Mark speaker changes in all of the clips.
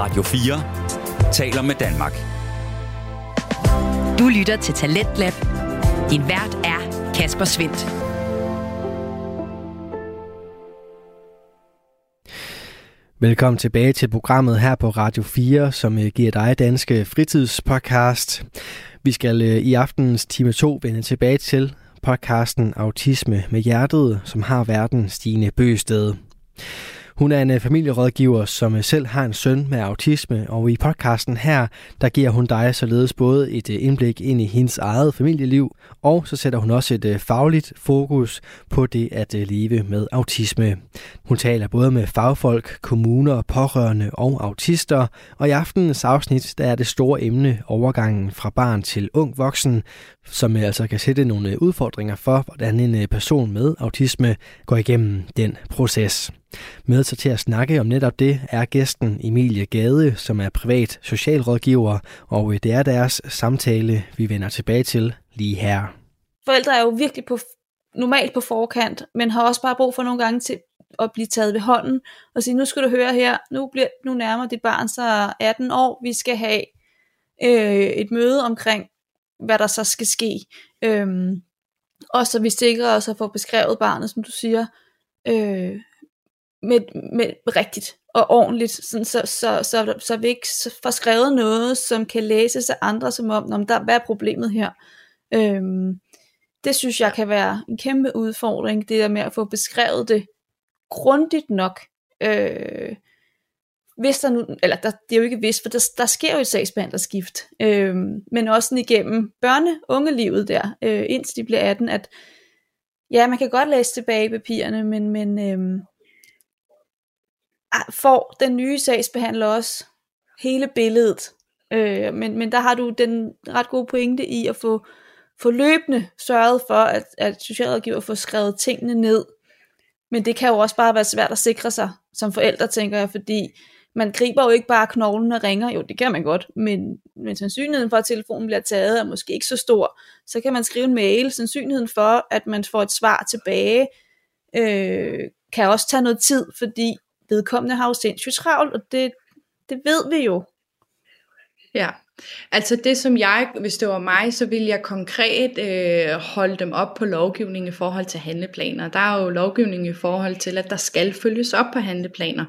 Speaker 1: Radio 4 taler med Danmark.
Speaker 2: Du lytter til Talentlab. Din vært er Kasper Svendt.
Speaker 3: Velkommen tilbage til programmet her på Radio 4, som øh, giver dig danske fritidspodcast. Vi skal øh, i aftenens time 2 vende tilbage til podcasten Autisme med Hjertet, som har verden Stine Bøsted. Hun er en øh, familierådgiver, som øh, selv har en søn med autisme, og i podcasten her, der giver hun dig således både et øh, indblik ind i hendes eget familieliv, og så sætter hun også et fagligt fokus på det at leve med autisme. Hun taler både med fagfolk, kommuner, pårørende og autister, og i aftenens afsnit, der er det store emne overgangen fra barn til ung voksen, som øh, altså kan sætte nogle øh, udfordringer for, hvordan en øh, person med autisme går igennem den proces. Med sig til at snakke om netop det er gæsten Emilie Gade, som er privat socialrådgiver, og det er deres samtale, vi vender tilbage til lige her.
Speaker 4: Forældre er jo virkelig på, normalt på forkant, men har også bare brug for nogle gange til at blive taget ved hånden og sige, nu skal du høre her, nu, bliver, nu nærmer dit barn sig 18 år, vi skal have øh, et møde omkring, hvad der så skal ske. Øhm, og så vi sikrer os at få beskrevet barnet, som du siger, øh, med, med rigtigt og ordentligt, sådan, så, så, så, så vi ikke får skrevet noget, som kan læses af andre, som om, om der, hvad er problemet her? Øhm, det synes jeg kan være en kæmpe udfordring, det der med at få beskrevet det grundigt nok. Øh, hvis der nu, eller der, det er jo ikke vist, for der, der sker jo et sagsbehandlerskift, øh, men også igennem børne-ungelivet der, øh, indtil de bliver 18, at ja, man kan godt læse tilbage i papirerne, men, men øh, får den nye sagsbehandler også hele billedet. Øh, men, men der har du den ret gode pointe i at få, få løbende sørget for, at, at socialrådgiver får skrevet tingene ned. Men det kan jo også bare være svært at sikre sig som forældre, tænker jeg, fordi man griber jo ikke bare knoglen og ringer, jo det kan man godt, men, men sandsynligheden for, at telefonen bliver taget, er måske ikke så stor. Så kan man skrive en mail, sandsynligheden for, at man får et svar tilbage, øh, kan også tage noget tid, fordi vedkommende har jo sindssygt travlt, og det, det ved vi jo.
Speaker 5: Ja, Altså det som jeg, hvis det var mig, så ville jeg konkret øh, holde dem op på lovgivning i forhold til handleplaner. Der er jo lovgivning i forhold til, at der skal følges op på handleplaner.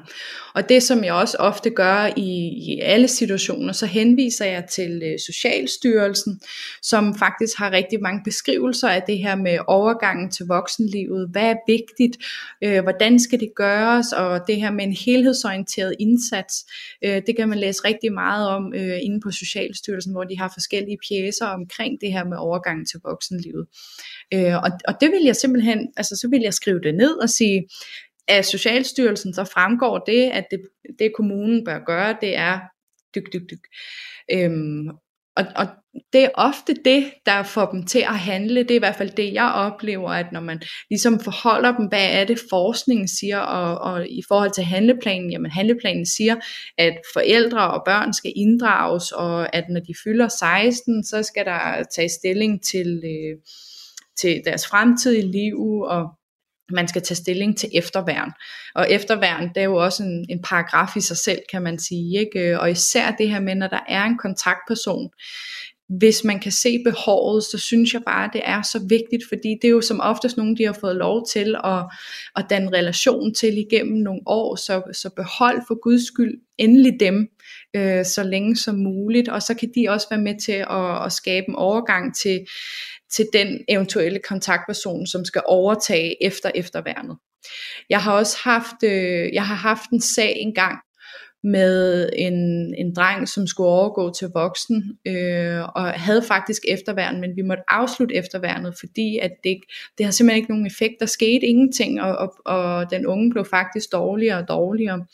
Speaker 5: Og det som jeg også ofte gør i, i alle situationer, så henviser jeg til øh, Socialstyrelsen, som faktisk har rigtig mange beskrivelser af det her med overgangen til voksenlivet. Hvad er vigtigt? Øh, hvordan skal det gøres? Og det her med en helhedsorienteret indsats, øh, det kan man læse rigtig meget om øh, inde på Social Socialstyrelsen, hvor de har forskellige pjæser omkring det her med overgangen til voksenlivet. Øh, og, og det vil jeg simpelthen, altså så vil jeg skrive det ned og sige, at Socialstyrelsen så fremgår det, at det, det kommunen bør gøre, det er dyk, dyk, dyk. Øhm, og, og det er ofte det, der får dem til at handle. Det er i hvert fald det, jeg oplever, at når man ligesom forholder dem, hvad er det forskningen siger, og, og i forhold til handleplanen, jamen handleplanen siger, at forældre og børn skal inddrages, og at når de fylder 16, så skal der tage stilling til, øh, til deres fremtidige liv, og man skal tage stilling til efterværn. Og efterværn, det er jo også en, en paragraf i sig selv, kan man sige. Ikke? Og især det her med, når der er en kontaktperson, hvis man kan se behovet, så synes jeg bare, det er så vigtigt, fordi det er jo som oftest nogen, de har fået lov til at, at danne relation til igennem nogle år, så, så behold for guds skyld endelig dem, øh, så længe som muligt, og så kan de også være med til at, at skabe en overgang til, til den eventuelle kontaktperson, som skal overtage efter efterværnet. Jeg har også haft, øh, jeg har haft en sag engang med en, en dreng, som skulle overgå til voksen, øh, og havde faktisk efterværn, men vi måtte afslutte efterværnet, fordi at det, det har simpelthen ikke nogen effekt. Der skete ingenting, og, og, og den unge blev faktisk dårligere og dårligere.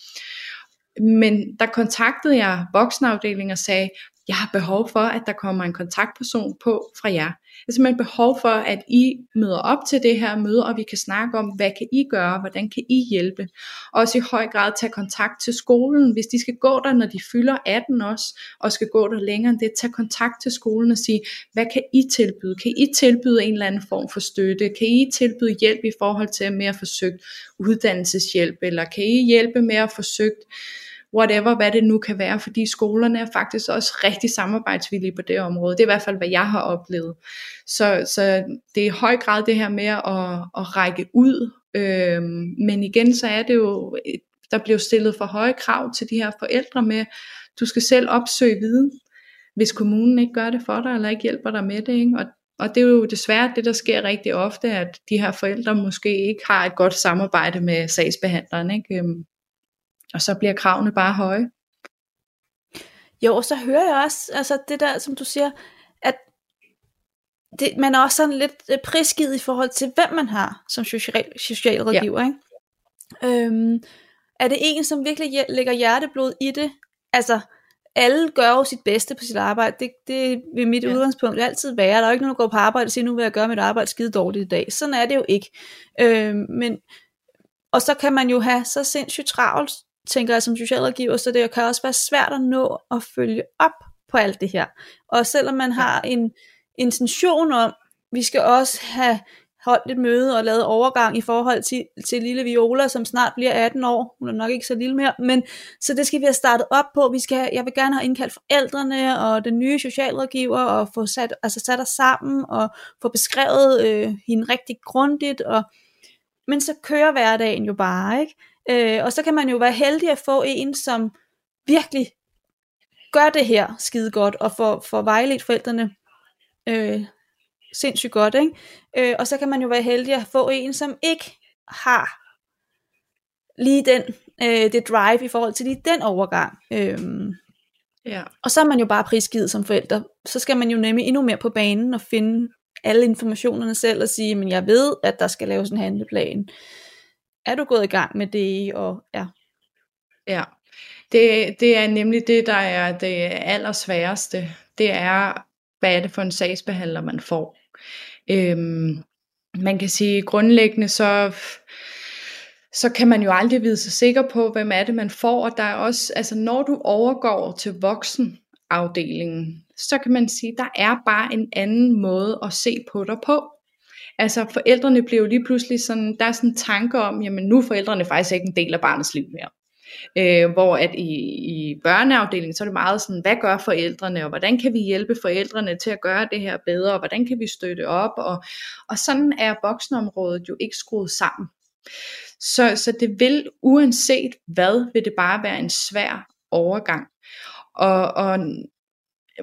Speaker 5: Men der kontaktede jeg voksenafdelingen og sagde, jeg har behov for, at der kommer en kontaktperson på fra jer. Jeg har simpelthen behov for, at I møder op til det her møde, og vi kan snakke om, hvad kan I gøre, hvordan kan I hjælpe. Også i høj grad tage kontakt til skolen, hvis de skal gå der, når de fylder 18 også, og skal gå der længere end det, Tag kontakt til skolen og sige, hvad kan I tilbyde? Kan I tilbyde en eller anden form for støtte? Kan I tilbyde hjælp i forhold til at mere forsøgt uddannelseshjælp, eller kan I hjælpe med at forsøgt whatever, hvad det nu kan være, fordi skolerne er faktisk også rigtig samarbejdsvillige på det område. Det er i hvert fald, hvad jeg har oplevet. Så, så det er i høj grad det her med at, at række ud, øhm, men igen, så er det jo, der bliver stillet for høje krav til de her forældre med, du skal selv opsøge viden, hvis kommunen ikke gør det for dig, eller ikke hjælper dig med det. Ikke? Og, og det er jo desværre det, der sker rigtig ofte, at de her forældre måske ikke har et godt samarbejde med sagsbehandleren. Ikke? Øhm, og så bliver kravene bare høje.
Speaker 4: Jo, og så hører jeg også, altså det der, som du siger, at det, man er også sådan lidt øh, prisgivet i forhold til, hvem man har som social, socialrådgiver. Ja. Ikke? Øhm, er det en, som virkelig lægger hjerteblod i det? Altså, alle gør jo sit bedste på sit arbejde. Det, det vil mit ja. udgangspunkt altid være. Der er jo ikke nogen, der går på arbejde og siger, nu vil jeg gøre mit arbejde skide dårligt i dag. Sådan er det jo ikke. Øhm, men, og så kan man jo have så sindssygt travlt, tænker jeg som socialrådgiver, så det kan også være svært at nå at følge op på alt det her. Og selvom man har en intention om, vi skal også have holdt et møde og lavet overgang i forhold til, til lille Viola, som snart bliver 18 år. Hun er nok ikke så lille mere, men så det skal vi have startet op på. Vi skal, jeg vil gerne have indkaldt forældrene og den nye socialrådgiver og få sat, altså sat os sammen og få beskrevet øh, hende rigtig grundigt. Og, men så kører hverdagen jo bare, ikke? Øh, og så kan man jo være heldig at få en, som virkelig gør det her skide godt, og får, får vejledt forældrene øh, sindssygt godt. Ikke? Øh, og så kan man jo være heldig at få en, som ikke har lige den, øh, det drive i forhold til lige den overgang. Øh,
Speaker 5: ja.
Speaker 4: Og så er man jo bare prisgivet som forælder. Så skal man jo nemlig endnu mere på banen og finde alle informationerne selv og sige, men jeg ved, at der skal laves en handleplan. Er du gået i gang med det? Og, ja.
Speaker 5: ja. Det, det er nemlig det, der er det allersværeste. Det er, hvad er det for en sagsbehandler, man får. Øhm, man kan sige grundlæggende så så kan man jo aldrig vide sig sikker på, hvem er det, man får. Og der er også, altså når du overgår til voksenafdelingen, så kan man sige, der er bare en anden måde at se på dig på. Altså forældrene blev jo lige pludselig sådan, der er sådan en tanke om, jamen nu er forældrene faktisk ikke en del af barnets liv mere. Øh, hvor at i, i børneafdelingen, så er det meget sådan, hvad gør forældrene, og hvordan kan vi hjælpe forældrene til at gøre det her bedre, og hvordan kan vi støtte op, og, og sådan er voksenområdet jo ikke skruet sammen. Så, så det vil, uanset hvad, vil det bare være en svær overgang. Og, og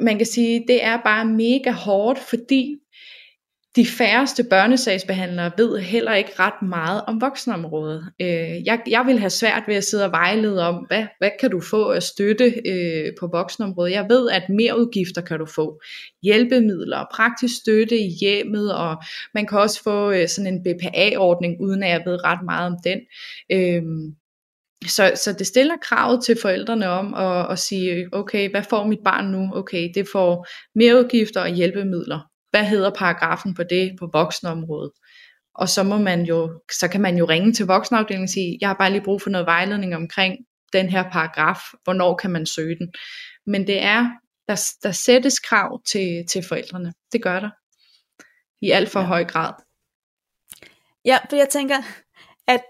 Speaker 5: man kan sige, det er bare mega hårdt, fordi de færreste børnesagsbehandlere ved heller ikke ret meget om voksenområdet. Øh, jeg, jeg vil have svært ved at sidde og vejlede om, hvad, hvad kan du få af støtte øh, på voksenområdet. Jeg ved, at mere udgifter kan du få. Hjælpemidler, praktisk støtte i hjemmet, og man kan også få øh, sådan en BPA-ordning, uden at jeg ved ret meget om den. Øh, så, så det stiller kravet til forældrene om at, at sige, okay, hvad får mit barn nu? Okay, det får mere udgifter og hjælpemidler hvad hedder paragrafen på det på voksenområdet? Og så må man jo, så kan man jo ringe til voksenafdelingen og sige, jeg har bare lige brug for noget vejledning omkring den her paragraf, hvornår kan man søge den? Men det er, der, der sættes krav til, til forældrene. Det gør der. I alt for ja. høj grad.
Speaker 4: Ja, for jeg tænker, at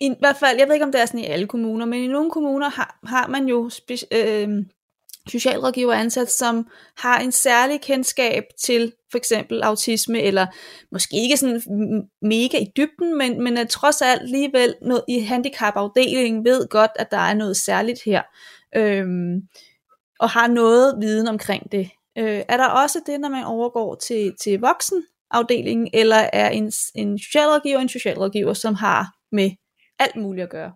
Speaker 4: i hvert fald, jeg ved ikke om det er sådan i alle kommuner, men i nogle kommuner har, har man jo spe, øh, socialrådgiver ansat, som har en særlig kendskab til for eksempel autisme, eller måske ikke sådan mega i dybden, men, men at trods alt alligevel noget i handicapafdelingen ved godt, at der er noget særligt her, øhm, og har noget viden omkring det. Øh, er der også det, når man overgår til, til voksenafdelingen, eller er en, en socialrådgiver en socialrådgiver, som har med alt muligt at gøre?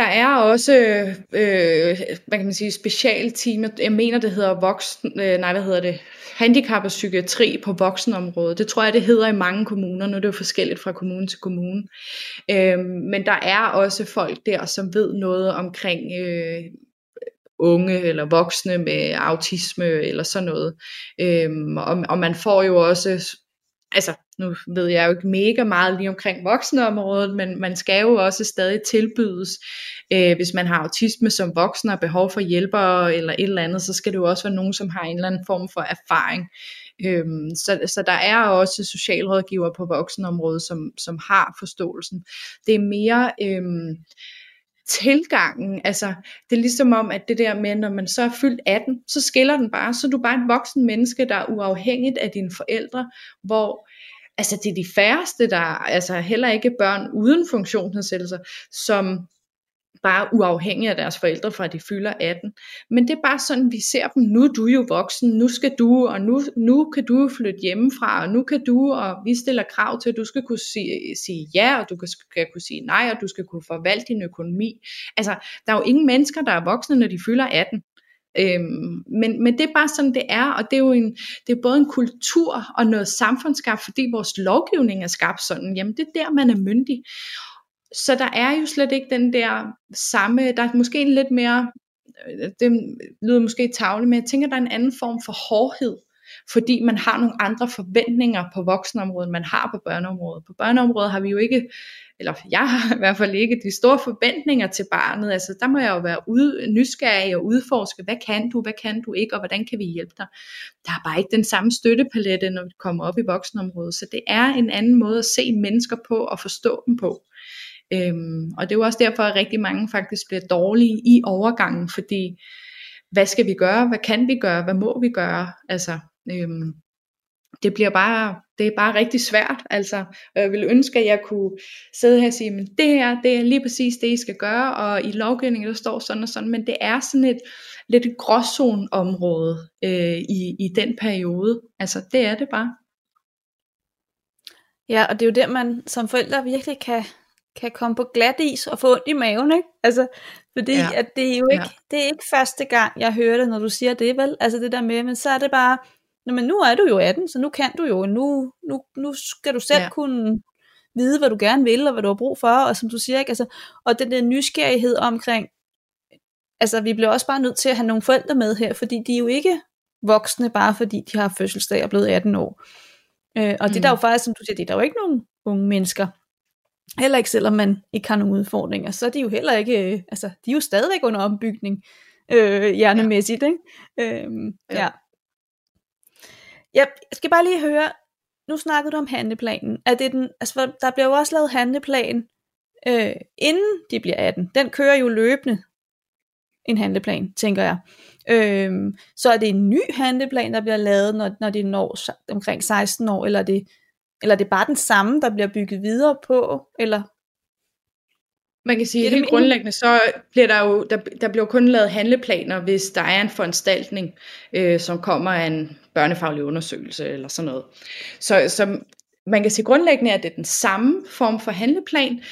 Speaker 5: Der er også, øh, hvad kan man sige, specialteam, jeg mener det hedder voksen, øh, nej hvad hedder det, handicap og psykiatri på voksenområdet. Det tror jeg det hedder i mange kommuner, nu er det jo forskelligt fra kommune til kommune. Øh, men der er også folk der, som ved noget omkring øh, unge eller voksne med autisme eller sådan noget. Øh, og, og man får jo også altså nu ved jeg jo ikke mega meget lige omkring voksenområdet, men man skal jo også stadig tilbydes, øh, hvis man har autisme som voksen og behov for hjælpere eller et eller andet, så skal det jo også være nogen, som har en eller anden form for erfaring. Øhm, så, så der er også socialrådgiver på voksenområdet, som, som har forståelsen. Det er mere... Øhm, tilgangen, altså det er ligesom om, at det der med, når man så er fyldt 18, så skiller den bare, så er du bare et voksen menneske, der er uafhængigt af dine forældre, hvor altså det er de færreste, der altså heller ikke børn uden funktionsnedsættelser, som bare uafhængige af deres forældre fra de fylder 18. Men det er bare sådan, vi ser dem. Nu er du jo voksen, nu skal du, og nu, nu kan du flytte hjemmefra, og nu kan du, og vi stiller krav til, at du skal kunne sige, sige ja, og du skal kunne sige nej, og du skal kunne forvalte din økonomi. Altså, der er jo ingen mennesker, der er voksne, når de fylder 18. Øhm, men, men det er bare sådan det er, og det er jo en, det er både en kultur og noget samfundsskabt, fordi vores lovgivning er skabt sådan, jamen det er der, man er myndig. Så der er jo slet ikke den der samme, der er måske en lidt mere, øh, det lyder måske tavle, men jeg tænker, der er en anden form for hårdhed, fordi man har nogle andre forventninger på voksenområdet, man har på børneområdet. På børneområdet har vi jo ikke, eller jeg har i hvert fald ikke de store forventninger til barnet. Altså der må jeg jo være ude, nysgerrig og udforske, hvad kan du, hvad kan du ikke, og hvordan kan vi hjælpe dig. Der er bare ikke den samme støttepalette, når vi kommer op i voksenområdet. Så det er en anden måde at se mennesker på og forstå dem på. Øhm, og det er jo også derfor, at rigtig mange faktisk bliver dårlige i overgangen, fordi hvad skal vi gøre, hvad kan vi gøre, hvad må vi gøre, altså øhm, det bliver bare, det er bare rigtig svært, altså, jeg vil ønske, at jeg kunne sidde her og sige, men det her, det er lige præcis det, I skal gøre, og i lovgivningen, der står sådan og sådan, men det er sådan et lidt gråzoneområde øh, i, i den periode, altså det er det bare.
Speaker 4: Ja, og det er jo der, man som forældre virkelig kan, kan komme på glat is og få ondt i maven, ikke? Altså, fordi ja. at det er jo ikke, ja. det er ikke første gang, jeg hører det, når du siger det, vel? Altså det der med, men så er det bare, Nå, men nu er du jo 18, så nu kan du jo, nu, nu, nu skal du selv ja. kunne vide, hvad du gerne vil, og hvad du har brug for, og som du siger, ikke? Altså, og den der nysgerrighed omkring, altså vi bliver også bare nødt til at have nogle forældre med her, fordi de er jo ikke voksne, bare fordi de har fødselsdag og blevet 18 år. Øh, og mm. det er der jo faktisk, som du siger, det er der jo ikke nogen unge mennesker, Heller ikke selvom man ikke har nogen udfordringer, så er de jo heller ikke, øh, altså de er jo stadigvæk under ombygning, øh, hjernemæssigt, ikke? Øhm, ja. ja. Jeg skal bare lige høre, nu snakkede du om handleplanen. Er det den, altså der bliver jo også lavet handleplan, øh, inden de bliver 18. Den kører jo løbende, en handleplan, tænker jeg. Øhm, så er det en ny handleplan, der bliver lavet, når, når de når omkring 16 år, eller er det eller er det bare den samme, der bliver bygget videre på, eller
Speaker 5: man kan sige, at helt grundlæggende, så bliver der jo, der, der bliver kun lavet handleplaner, hvis der er en foranstaltning, øh, som kommer af en børnefaglig undersøgelse eller sådan noget. Så, så man kan sige grundlæggende, at det er den samme form for handleplan,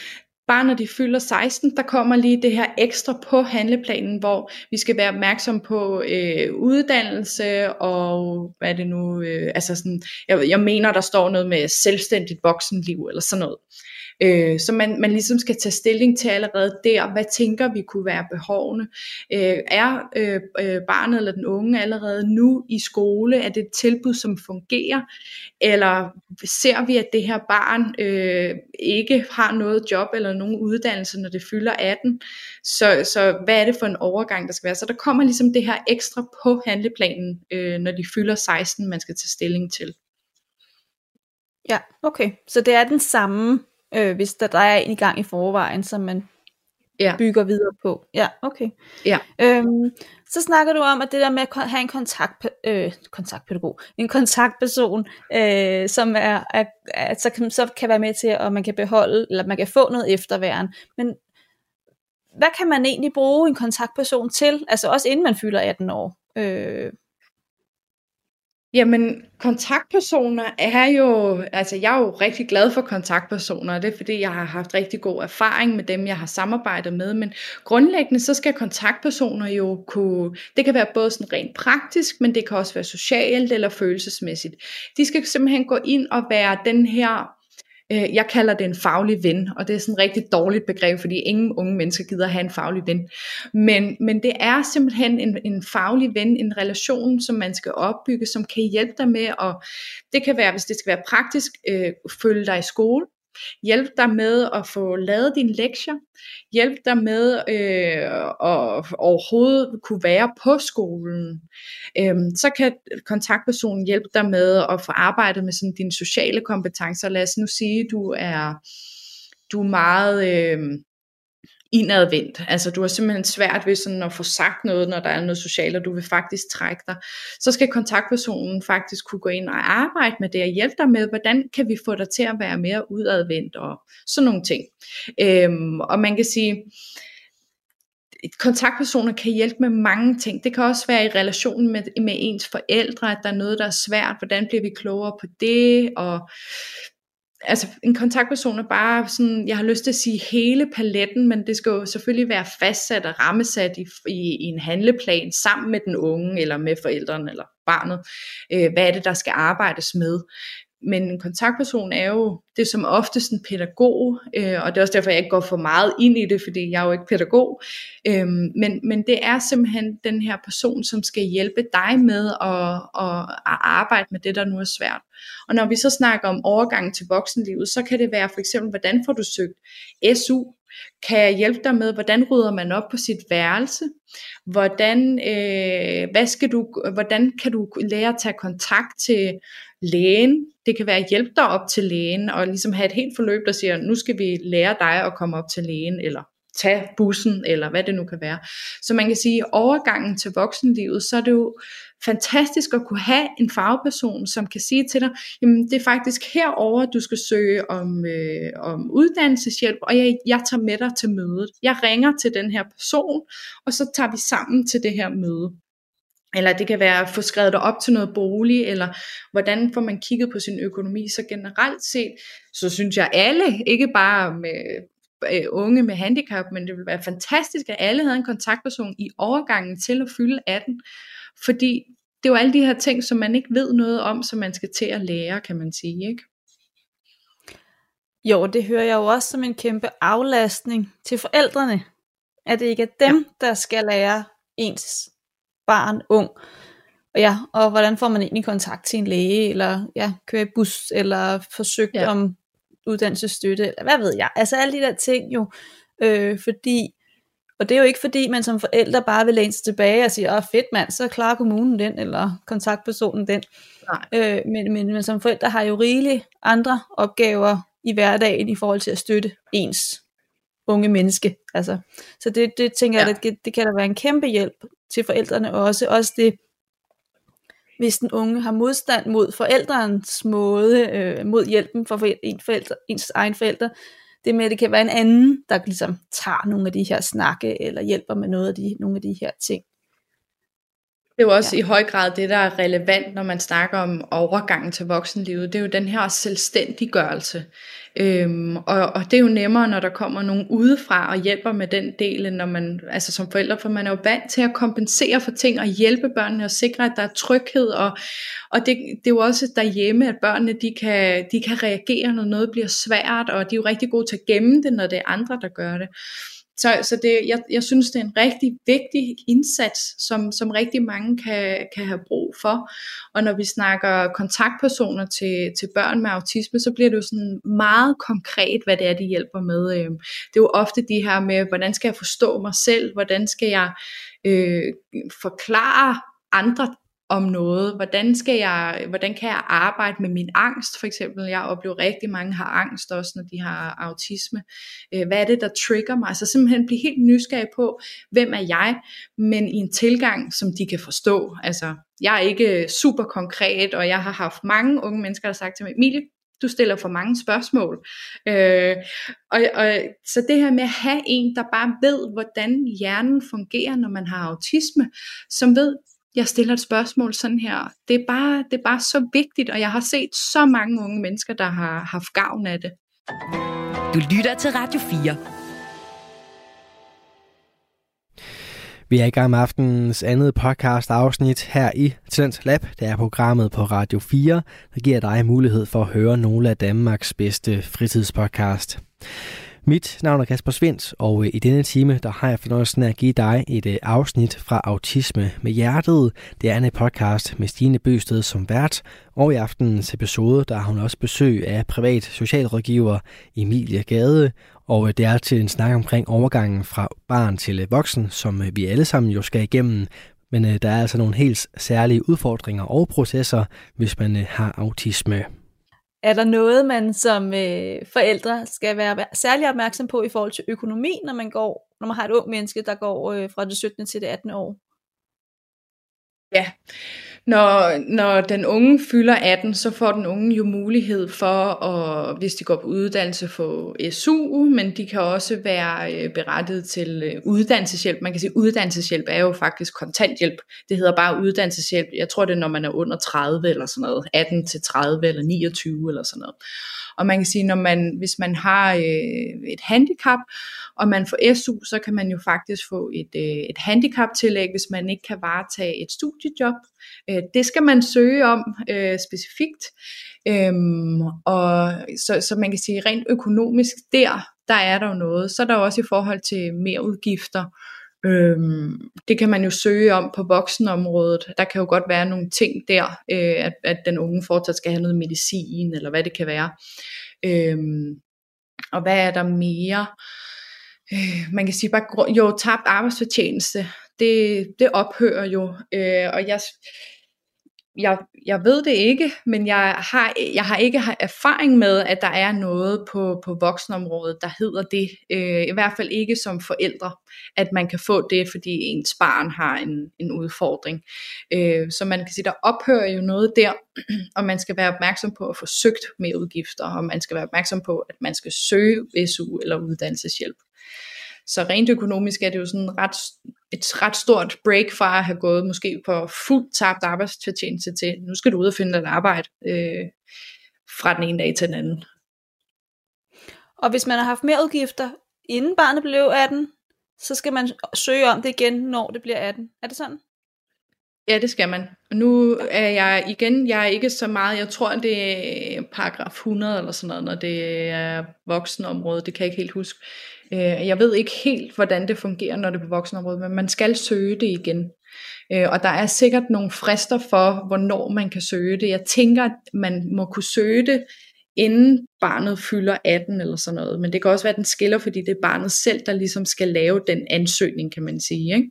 Speaker 5: bare når de fylder 16, der kommer lige det her ekstra på handleplanen, hvor vi skal være opmærksom på øh, uddannelse og hvad er det nu, øh, altså sådan, jeg, jeg mener, der står noget med selvstændigt voksenliv eller sådan noget. Øh, Øh, så man, man ligesom skal tage stilling til allerede der, hvad tænker vi kunne være behovene. Øh, er øh, øh, barnet eller den unge allerede nu i skole? Er det et tilbud, som fungerer? Eller ser vi, at det her barn øh, ikke har noget job eller nogen uddannelse, når det fylder 18? Så, så hvad er det for en overgang, der skal være? Så der kommer ligesom det her ekstra på handleplanen, øh, når de fylder 16, man skal tage stilling til.
Speaker 4: Ja, okay. Så det er den samme øh, hvis der, der er en i gang i forvejen, som man ja. bygger videre på. Ja, okay.
Speaker 5: Ja.
Speaker 4: Øhm, så snakker du om, at det der med at have en kontakt, øh, kontaktpædagog, en kontaktperson, øh, som er, er, er, så, kan, så kan være med til, at man kan beholde, eller man kan få noget efterværen. Men hvad kan man egentlig bruge en kontaktperson til, altså også inden man fylder 18 år? Øh,
Speaker 5: Jamen, kontaktpersoner er jo, altså jeg er jo rigtig glad for kontaktpersoner, og det er fordi, jeg har haft rigtig god erfaring med dem, jeg har samarbejdet med, men grundlæggende så skal kontaktpersoner jo kunne, det kan være både sådan rent praktisk, men det kan også være socialt eller følelsesmæssigt. De skal simpelthen gå ind og være den her Øh, jeg kalder det en faglig ven, og det er sådan et rigtig dårligt begreb, fordi ingen unge mennesker gider have en faglig ven. Men, men det er simpelthen en, en faglig ven, en relation, som man skal opbygge, som kan hjælpe dig med, og det kan være, hvis det skal være praktisk, øh, følge dig i skole, Hjælp dig med at få lavet dine lektier. Hjælp dig med øh, at overhovedet kunne være på skolen. Øhm, så kan kontaktpersonen hjælpe dig med at få arbejdet med sådan dine sociale kompetencer. Lad os nu sige, du er du er meget øh, indadvendt. Altså du har simpelthen svært ved sådan at få sagt noget, når der er noget socialt, og du vil faktisk trække dig. Så skal kontaktpersonen faktisk kunne gå ind og arbejde med det og hjælpe dig med, hvordan kan vi få dig til at være mere udadvendt og sådan nogle ting. Øhm, og man kan sige, kontaktpersoner kan hjælpe med mange ting. Det kan også være i relation med, med ens forældre, at der er noget, der er svært. Hvordan bliver vi klogere på det? Og altså en kontaktperson er bare sådan, jeg har lyst til at sige hele paletten, men det skal jo selvfølgelig være fastsat og rammesat i, i, i en handleplan sammen med den unge, eller med forældrene, eller barnet. Øh, hvad er det, der skal arbejdes med? Men en kontaktperson er jo det er som oftest en pædagog, øh, og det er også derfor, jeg ikke går for meget ind i det, fordi jeg er jo ikke pædagog. Øh, men, men det er simpelthen den her person, som skal hjælpe dig med at, at, at arbejde med det, der nu er svært. Og når vi så snakker om overgangen til voksenlivet, så kan det være for eksempel, hvordan får du søgt SU? Kan jeg hjælpe dig med, hvordan rydder man op på sit værelse? Hvordan, øh, hvad skal du, hvordan kan du lære at tage kontakt til lægen? Det kan være at hjælpe dig op til lægen, og ligesom have et helt forløb, der siger, nu skal vi lære dig at komme op til lægen, eller tage bussen, eller hvad det nu kan være. Så man kan sige, at overgangen til voksenlivet, så er det jo fantastisk at kunne have en fagperson, som kan sige til dig, jamen det er faktisk herover du skal søge om, øh, om uddannelseshjælp, og jeg, jeg tager med dig til mødet. Jeg ringer til den her person, og så tager vi sammen til det her møde. Eller det kan være at få skrevet dig op til noget bolig, eller hvordan får man kigget på sin økonomi. Så generelt set, så synes jeg alle, ikke bare med øh, unge med handicap, men det ville være fantastisk, at alle havde en kontaktperson i overgangen til at fylde 18. Fordi det er jo alle de her ting, som man ikke ved noget om, som man skal til at lære, kan man sige, ikke?
Speaker 4: Jo, det hører jeg jo også som en kæmpe aflastning til forældrene. At det ikke er dem, ja. der skal lære ens barn, ung. Og ja, og hvordan får man egentlig kontakt til en læge, eller ja, køre i bus, eller forsøgt ja. om uddannelsesstøtte, eller hvad ved jeg. Altså alle de der ting jo, øh, fordi og det er jo ikke fordi, man som forældre bare vil læne sig tilbage og sige, åh fedt mand, så klarer kommunen den, eller kontaktpersonen den. Nej. Øh, men, men, men som forældre har jo rigeligt andre opgaver i hverdagen i forhold til at støtte ens unge menneske. Altså, så det, det tænker ja. jeg, det, det kan da være en kæmpe hjælp til forældrene også. Også det, hvis den unge har modstand mod forældrens måde, øh, mod hjælpen fra en forældre, ens egen forældre, det med, at det kan være en anden, der ligesom tager nogle af de her snakke, eller hjælper med noget af de, nogle af de her ting.
Speaker 5: Det er jo også ja. i høj grad det, der er relevant, når man snakker om overgangen til voksenlivet. Det er jo den her selvstændiggørelse. Øhm, og, og det er jo nemmere, når der kommer nogen udefra og hjælper med den del, når man, altså som forældre, for man er jo vant til at kompensere for ting og hjælpe børnene og sikre, at der er tryghed. Og, og det, det er jo også derhjemme, at børnene de kan, de kan reagere, når noget bliver svært, og de er jo rigtig gode til at gemme det, når det er andre, der gør det. Så, så det, jeg, jeg synes, det er en rigtig vigtig indsats, som, som rigtig mange kan, kan have brug for. Og når vi snakker kontaktpersoner til, til børn med autisme, så bliver det jo sådan meget konkret, hvad det er, de hjælper med. Øhm, det er jo ofte de her med, hvordan skal jeg forstå mig selv? Hvordan skal jeg øh, forklare andre om noget. Hvordan, skal jeg, hvordan kan jeg arbejde med min angst, for eksempel? Jeg oplever rigtig mange har angst også, når de har autisme. Øh, hvad er det, der trigger mig? Så simpelthen blive helt nysgerrig på, hvem er jeg, men i en tilgang, som de kan forstå. Altså, jeg er ikke super konkret, og jeg har haft mange unge mennesker, der har sagt til mig, Emilie, du stiller for mange spørgsmål. Øh, og, og, så det her med at have en, der bare ved, hvordan hjernen fungerer, når man har autisme, som ved, jeg stiller et spørgsmål sådan her. Det er, bare, det er bare så vigtigt, og jeg har set så mange unge mennesker, der har haft gavn af det.
Speaker 2: Du lytter til Radio 4.
Speaker 3: Vi er i gang med aftenens andet podcast afsnit her i Talent Lab. Det er programmet på Radio 4, der giver dig mulighed for at høre nogle af Danmarks bedste fritidspodcast. Mit navn er Kasper Svendt, og øh, i denne time der har jeg fornøjelsen af at give dig et øh, afsnit fra Autisme med Hjertet. Det er en podcast med Stine Bøsted som vært, og i aftenens episode der har hun også besøg af privat socialrådgiver Emilie Gade, og øh, det er til en snak omkring overgangen fra barn til voksen, som vi alle sammen jo skal igennem, men der er altså nogle helt særlige udfordringer og processer, hvis man har autisme
Speaker 4: er der noget, man som øh, forældre skal være særlig opmærksom på i forhold til økonomi, når man går, når man har et ung menneske, der går øh, fra det 17. til det 18. år?
Speaker 5: Ja, når, når den unge fylder 18, så får den unge jo mulighed for, at, hvis de går på uddannelse, få SU, men de kan også være øh, berettiget til øh, uddannelseshjælp. Man kan sige, at uddannelseshjælp er jo faktisk kontanthjælp. Det hedder bare uddannelseshjælp. Jeg tror, det er, når man er under 30 eller sådan noget. 18 til 30 eller 29 eller sådan noget. Og man kan sige, når man, hvis man har øh, et handicap, og man får SU, så kan man jo faktisk få et, øh, et handicaptillæg, hvis man ikke kan varetage et studiejob. Øh, det skal man søge om øh, specifikt. Øhm, og så, så man kan sige, rent økonomisk der, der er der jo noget. Så er der også i forhold til mere udgifter. Øhm, det kan man jo søge om på voksenområdet. Der kan jo godt være nogle ting der, øh, at, at den unge fortsat skal have noget medicin, eller hvad det kan være. Øhm, og hvad er der mere? Øh, man kan sige bare, jo, tabt arbejdsfortjeneste, det, det ophører jo. Øh, og jeg, jeg, jeg ved det ikke, men jeg har, jeg har ikke erfaring med, at der er noget på, på voksenområdet, der hedder det. Øh, I hvert fald ikke som forældre, at man kan få det, fordi ens barn har en, en udfordring. Øh, så man kan sige, der ophører jo noget der, og man skal være opmærksom på at få søgt med udgifter, og man skal være opmærksom på, at man skal søge SU eller uddannelseshjælp. Så rent økonomisk er det jo sådan ret, et ret stort break fra at have gået måske på fuldt tabt arbejdsfortjeneste til, nu skal du ud og finde et arbejde øh, fra den ene dag til den anden.
Speaker 4: Og hvis man har haft mere udgifter, inden barnet blev 18, så skal man søge om det igen, når det bliver 18. Er det sådan?
Speaker 5: Ja, det skal man. Nu er jeg igen, jeg er ikke så meget, jeg tror, det er paragraf 100 eller sådan noget, når det er voksenområdet, det kan jeg ikke helt huske. Øh, jeg ved ikke helt, hvordan det fungerer, når det er på voksenområdet, men man skal søge det igen. Øh, og der er sikkert nogle frister for, hvornår man kan søge det. Jeg tænker, at man må kunne søge det, inden barnet fylder 18 eller sådan noget. Men det kan også være, at den skiller, fordi det er barnet selv, der ligesom skal lave den ansøgning, kan man sige. Ikke?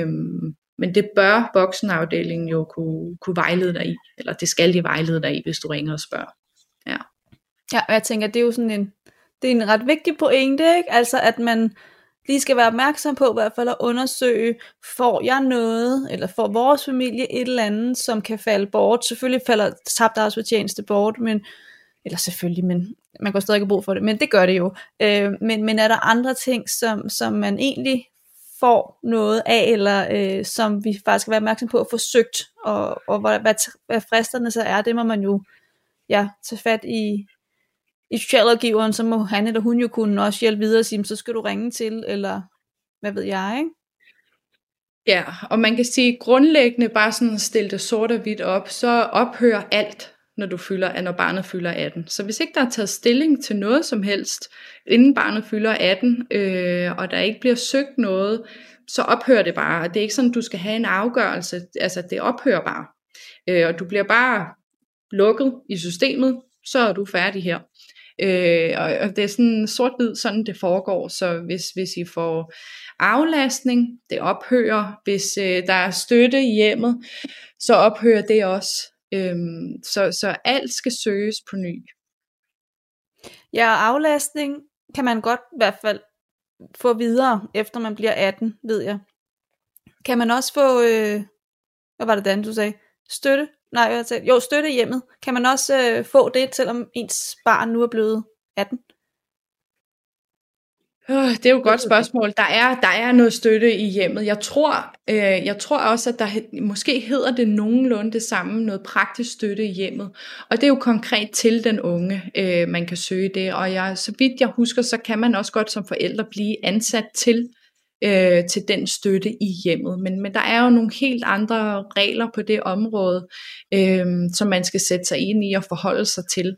Speaker 5: Øhm, men det bør voksenafdelingen jo kunne, kunne vejlede dig i, eller det skal de vejlede dig i, hvis du ringer og spørger. Ja.
Speaker 4: Ja, og jeg tænker, det er jo sådan en, det er en ret vigtig pointe, ikke? Altså at man lige skal være opmærksom på i hvert fald at undersøge, får jeg noget, eller får vores familie et eller andet, som kan falde bort. Selvfølgelig falder tabt arbejdsfortjeneste bort, men, eller selvfølgelig, men man kan stadig have brug for det, men det gør det jo. Øh, men, men er der andre ting, som, som man egentlig får noget af, eller øh, som vi faktisk skal være opmærksom på at få søgt, og, og hvad, hvad, hvad fristerne så er, det må man jo ja, tage fat i, i socialrådgiveren, så må han eller hun jo kunne også hjælpe videre og sige, så skal du ringe til, eller hvad ved jeg, ikke?
Speaker 5: Ja, og man kan sige grundlæggende bare sådan stille det sort og hvidt op, så ophører alt, når du fylder, når barnet fylder 18. Så hvis ikke der er taget stilling til noget som helst, inden barnet fylder 18, øh, og der ikke bliver søgt noget, så ophører det bare. Det er ikke sådan, du skal have en afgørelse. Altså, det ophører bare. Øh, og du bliver bare lukket i systemet, så er du færdig her. Øh, og, og det er sådan sort-hvid, sådan det foregår. Så hvis, hvis I får aflastning, det ophører. Hvis øh, der er støtte i hjemmet, så ophører det også. Øh, så, så alt skal søges på ny.
Speaker 4: Ja, aflastning kan man godt i hvert fald få videre, efter man bliver 18, ved jeg. Kan man også få, øh, hvad var det Dan, du sagde? Støtte? Nej, jeg jo, støtte hjemmet. Kan man også øh, få det, selvom ens barn nu er blevet 18?
Speaker 5: Det er jo et godt spørgsmål. Der er, der er noget støtte i hjemmet. Jeg tror, øh, jeg tror også, at der måske hedder det nogenlunde det samme, noget praktisk støtte i hjemmet. Og det er jo konkret til den unge, øh, man kan søge det. Og jeg, så vidt jeg husker, så kan man også godt som forældre blive ansat til øh, til den støtte i hjemmet. Men, men der er jo nogle helt andre regler på det område, øh, som man skal sætte sig ind i og forholde sig til.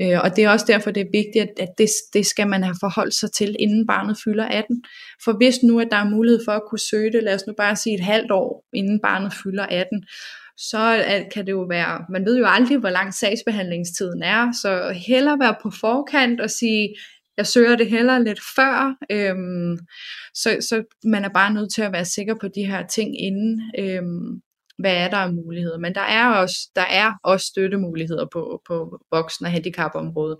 Speaker 5: Øh, og det er også derfor, det er vigtigt, at, det, det skal man have forholdt sig til, inden barnet fylder 18. For hvis nu, at der er mulighed for at kunne søge det, lad os nu bare sige et halvt år, inden barnet fylder 18, så kan det jo være, man ved jo aldrig, hvor lang sagsbehandlingstiden er, så hellere være på forkant og sige, jeg søger det heller lidt før, øhm, så, så man er bare nødt til at være sikker på de her ting inden, øhm, hvad er der af muligheder? Men der er også, der er også støttemuligheder på, på voksen- og handicapområdet.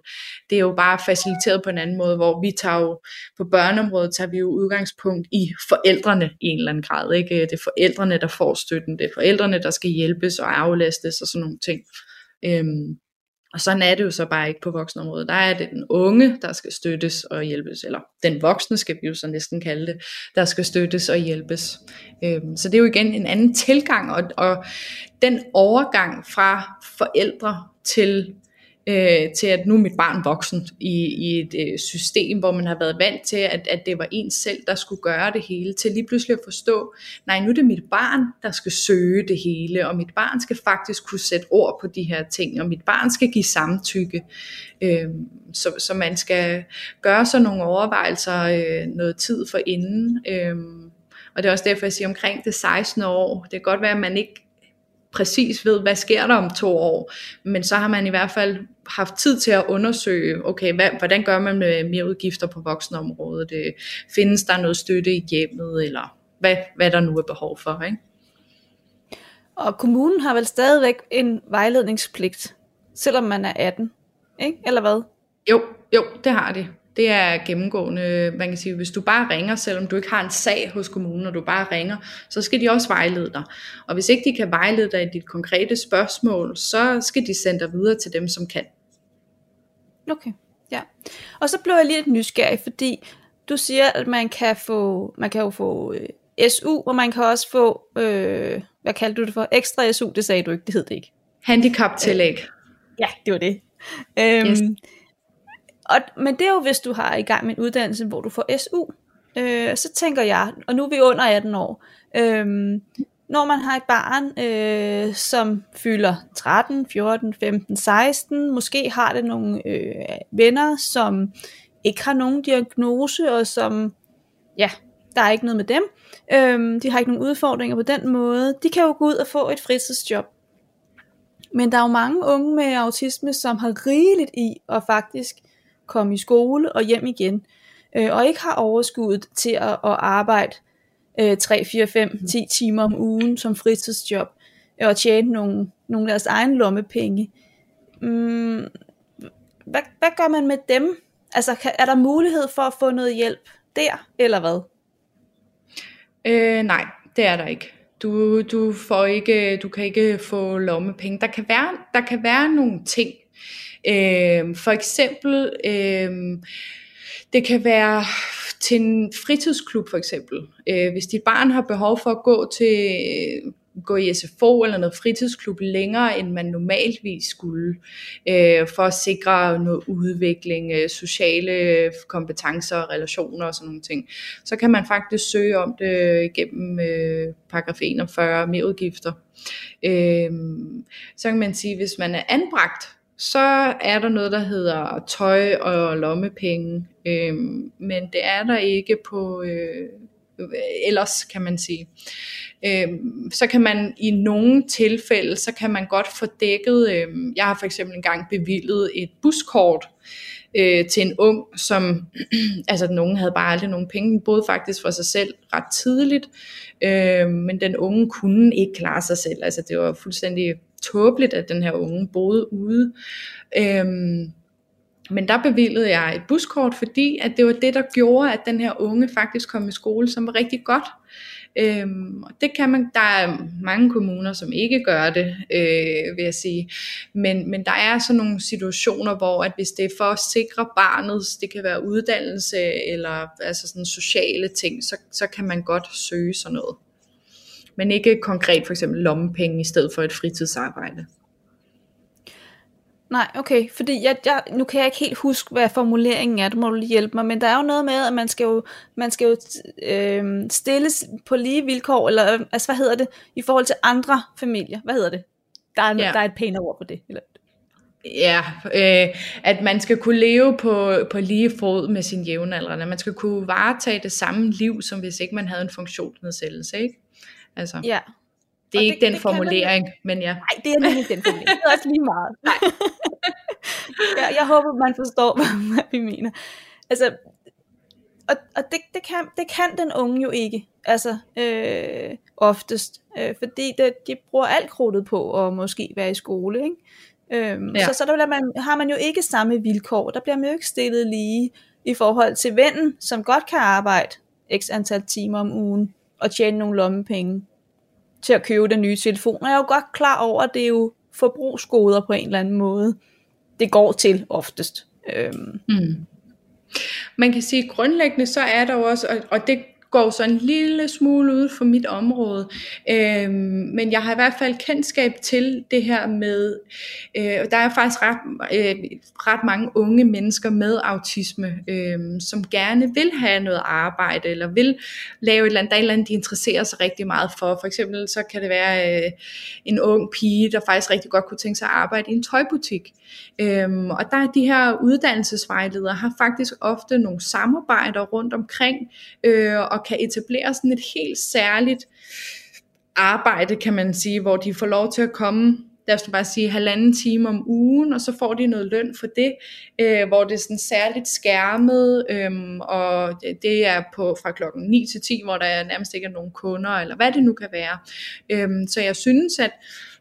Speaker 5: Det er jo bare faciliteret på en anden måde, hvor vi tager jo, på børneområdet tager vi jo udgangspunkt i forældrene i en eller anden grad. Ikke? Det er forældrene, der får støtten. Det er forældrene, der skal hjælpes og aflastes og sådan nogle ting. Øhm, og sådan er det jo så bare ikke på voksenområdet. Der er det den unge, der skal støttes og hjælpes, eller den voksne skal vi jo så næsten kalde det, der skal støttes og hjælpes. Øhm, så det er jo igen en anden tilgang, og, og den overgang fra forældre til øh, til at nu er mit barn voksen i, i et øh, system, hvor man har været vant til, at, at det var en selv, der skulle gøre det hele, til lige pludselig at forstå, nej, nu er det mit barn, der skal søge det hele, og mit barn skal faktisk kunne sætte ord på de her ting, og mit barn skal give samtykke. Øh, så, så man skal gøre sig nogle overvejelser øh, noget tid for inden. Øh, og det er også derfor, jeg siger omkring det 16 år. Det kan godt være, at man ikke præcis ved, hvad sker der om to år, men så har man i hvert fald haft tid til at undersøge, okay, hvad, hvordan gør man med mere udgifter på voksenområdet? Det, findes der noget støtte i hjemmet, eller hvad, hvad der nu er behov for, ikke?
Speaker 4: Og kommunen har vel stadigvæk en vejledningspligt, selvom man er 18, ikke? Eller hvad?
Speaker 5: Jo, jo, det har de. Det er gennemgående, man kan sige, hvis du bare ringer, selvom du ikke har en sag hos kommunen, og du bare ringer, så skal de også vejlede dig. Og hvis ikke de kan vejlede dig i dit konkrete spørgsmål, så skal de sende dig videre til dem, som kan.
Speaker 4: Okay, ja. Og så blev jeg lidt nysgerrig, fordi du siger, at man kan få, man kan jo få øh, SU, og man kan også få, øh, hvad kaldte du det for? Ekstra SU, det sagde du ikke, det hed det ikke.
Speaker 5: Handicaptillæg. Øh,
Speaker 4: ja, det var det. Øhm, yes og, men det er jo, hvis du har i gang med en uddannelse, hvor du får SU. Øh, så tænker jeg, og nu er vi under 18 år, øh, når man har et barn, øh, som fylder 13, 14, 15, 16, måske har det nogle øh, venner, som ikke har nogen diagnose, og som, ja, der er ikke noget med dem. Øh, de har ikke nogen udfordringer på den måde. De kan jo gå ud og få et fritidsjob. Men der er jo mange unge med autisme, som har rigeligt i at faktisk komme i skole og hjem igen, øh, og ikke har overskuddet til at, at arbejde øh, 3, 4, 5, 10 timer om ugen som fritidsjob, øh, og tjene nogle, nogle af deres egen lommepenge. Mm, hvad, hvad gør man med dem? Altså, kan, er der mulighed for at få noget hjælp der, eller hvad?
Speaker 5: Øh, nej, det er der ikke. Du, du, får ikke, du kan ikke få lommepenge. Der kan være, der kan være nogle ting. Øh, for eksempel, øh, det kan være til en fritidsklub for eksempel. Øh, hvis dit barn har behov for at gå til gå i SFO eller noget fritidsklub længere, end man normalvis skulle, øh, for at sikre noget udvikling, øh, sociale kompetencer, relationer og sådan nogle ting. Så kan man faktisk søge om det gennem øh, paragraf 41 med udgifter. Øh, så kan man sige, hvis man er anbragt, så er der noget, der hedder tøj og lommepenge, øh, men det er der ikke på øh, ellers, kan man sige. Øh, så kan man i nogle tilfælde, så kan man godt få dækket, øh, jeg har for eksempel engang bevillet et buskort, øh, til en ung, som, altså den unge havde bare aldrig nogen penge, den boede faktisk for sig selv ret tidligt, øh, men den unge kunne ikke klare sig selv, altså det var fuldstændig tåbeligt, at den her unge boede ude. Øhm, men der bevillede jeg et buskort, fordi at det var det, der gjorde, at den her unge faktisk kom i skole, som var rigtig godt. Øhm, og det kan man, der er mange kommuner, som ikke gør det, øh, vil jeg sige. Men, men der er sådan nogle situationer, hvor at hvis det er for at sikre barnets, det kan være uddannelse eller altså sådan sociale ting, så, så kan man godt søge sådan noget men ikke konkret for eksempel lommepenge i stedet for et fritidsarbejde.
Speaker 4: Nej, okay, fordi jeg, jeg, nu kan jeg ikke helt huske, hvad formuleringen er, det må du lige hjælpe mig, men der er jo noget med, at man skal jo, man skal jo øh, stilles på lige vilkår, eller altså hvad hedder det, i forhold til andre familier, hvad hedder det? Der er, ja. der er et pænere ord på det. Eller?
Speaker 5: Ja, øh, at man skal kunne leve på, på lige fod med sin jævnaldrende. Man skal kunne varetage det samme liv, som hvis ikke man havde en funktionsnedsættelse, ikke? Altså, ja. Det er og ikke det, den det formulering, man... men ja.
Speaker 4: Nej, det er nemlig ikke den formulering. Det er også lige meget. Nej. jeg, jeg håber, man forstår, hvad vi mener. Altså, og, og det, det, kan, det kan den unge jo ikke, altså øh, oftest, øh, fordi det, de bruger alt krudtet på at måske være i skole, ikke? Øhm, ja. Så, så der man, har man jo ikke samme vilkår, der bliver man jo ikke stillet lige i forhold til vennen, som godt kan arbejde x antal timer om ugen, at tjene nogle lommepenge til at købe den nye telefon. Og jeg er jo godt klar over, at det er jo forbrugsgoder på en eller anden måde, det går til oftest. Øhm. Mm.
Speaker 5: Man kan sige, at grundlæggende så er der jo også, og, og det går så en lille smule ud for mit område. Øhm, men jeg har i hvert fald kendskab til det her med, øh, der er faktisk ret, øh, ret mange unge mennesker med autisme, øh, som gerne vil have noget arbejde, eller vil lave et eller andet, der er et eller andet, de interesserer sig rigtig meget for. For eksempel så kan det være øh, en ung pige, der faktisk rigtig godt kunne tænke sig at arbejde i en tøjbutik. Øhm, og der er de her uddannelsesvejledere, har faktisk ofte nogle samarbejder rundt omkring, øh, og kan etablere sådan et helt særligt arbejde, kan man sige, hvor de får lov til at komme lad os bare sige, halvanden time om ugen, og så får de noget løn for det, øh, hvor det er sådan særligt skærmet, øh, og det er på fra klokken 9 til 10, hvor der nærmest ikke er nogen kunder, eller hvad det nu kan være. Øh, så jeg synes, at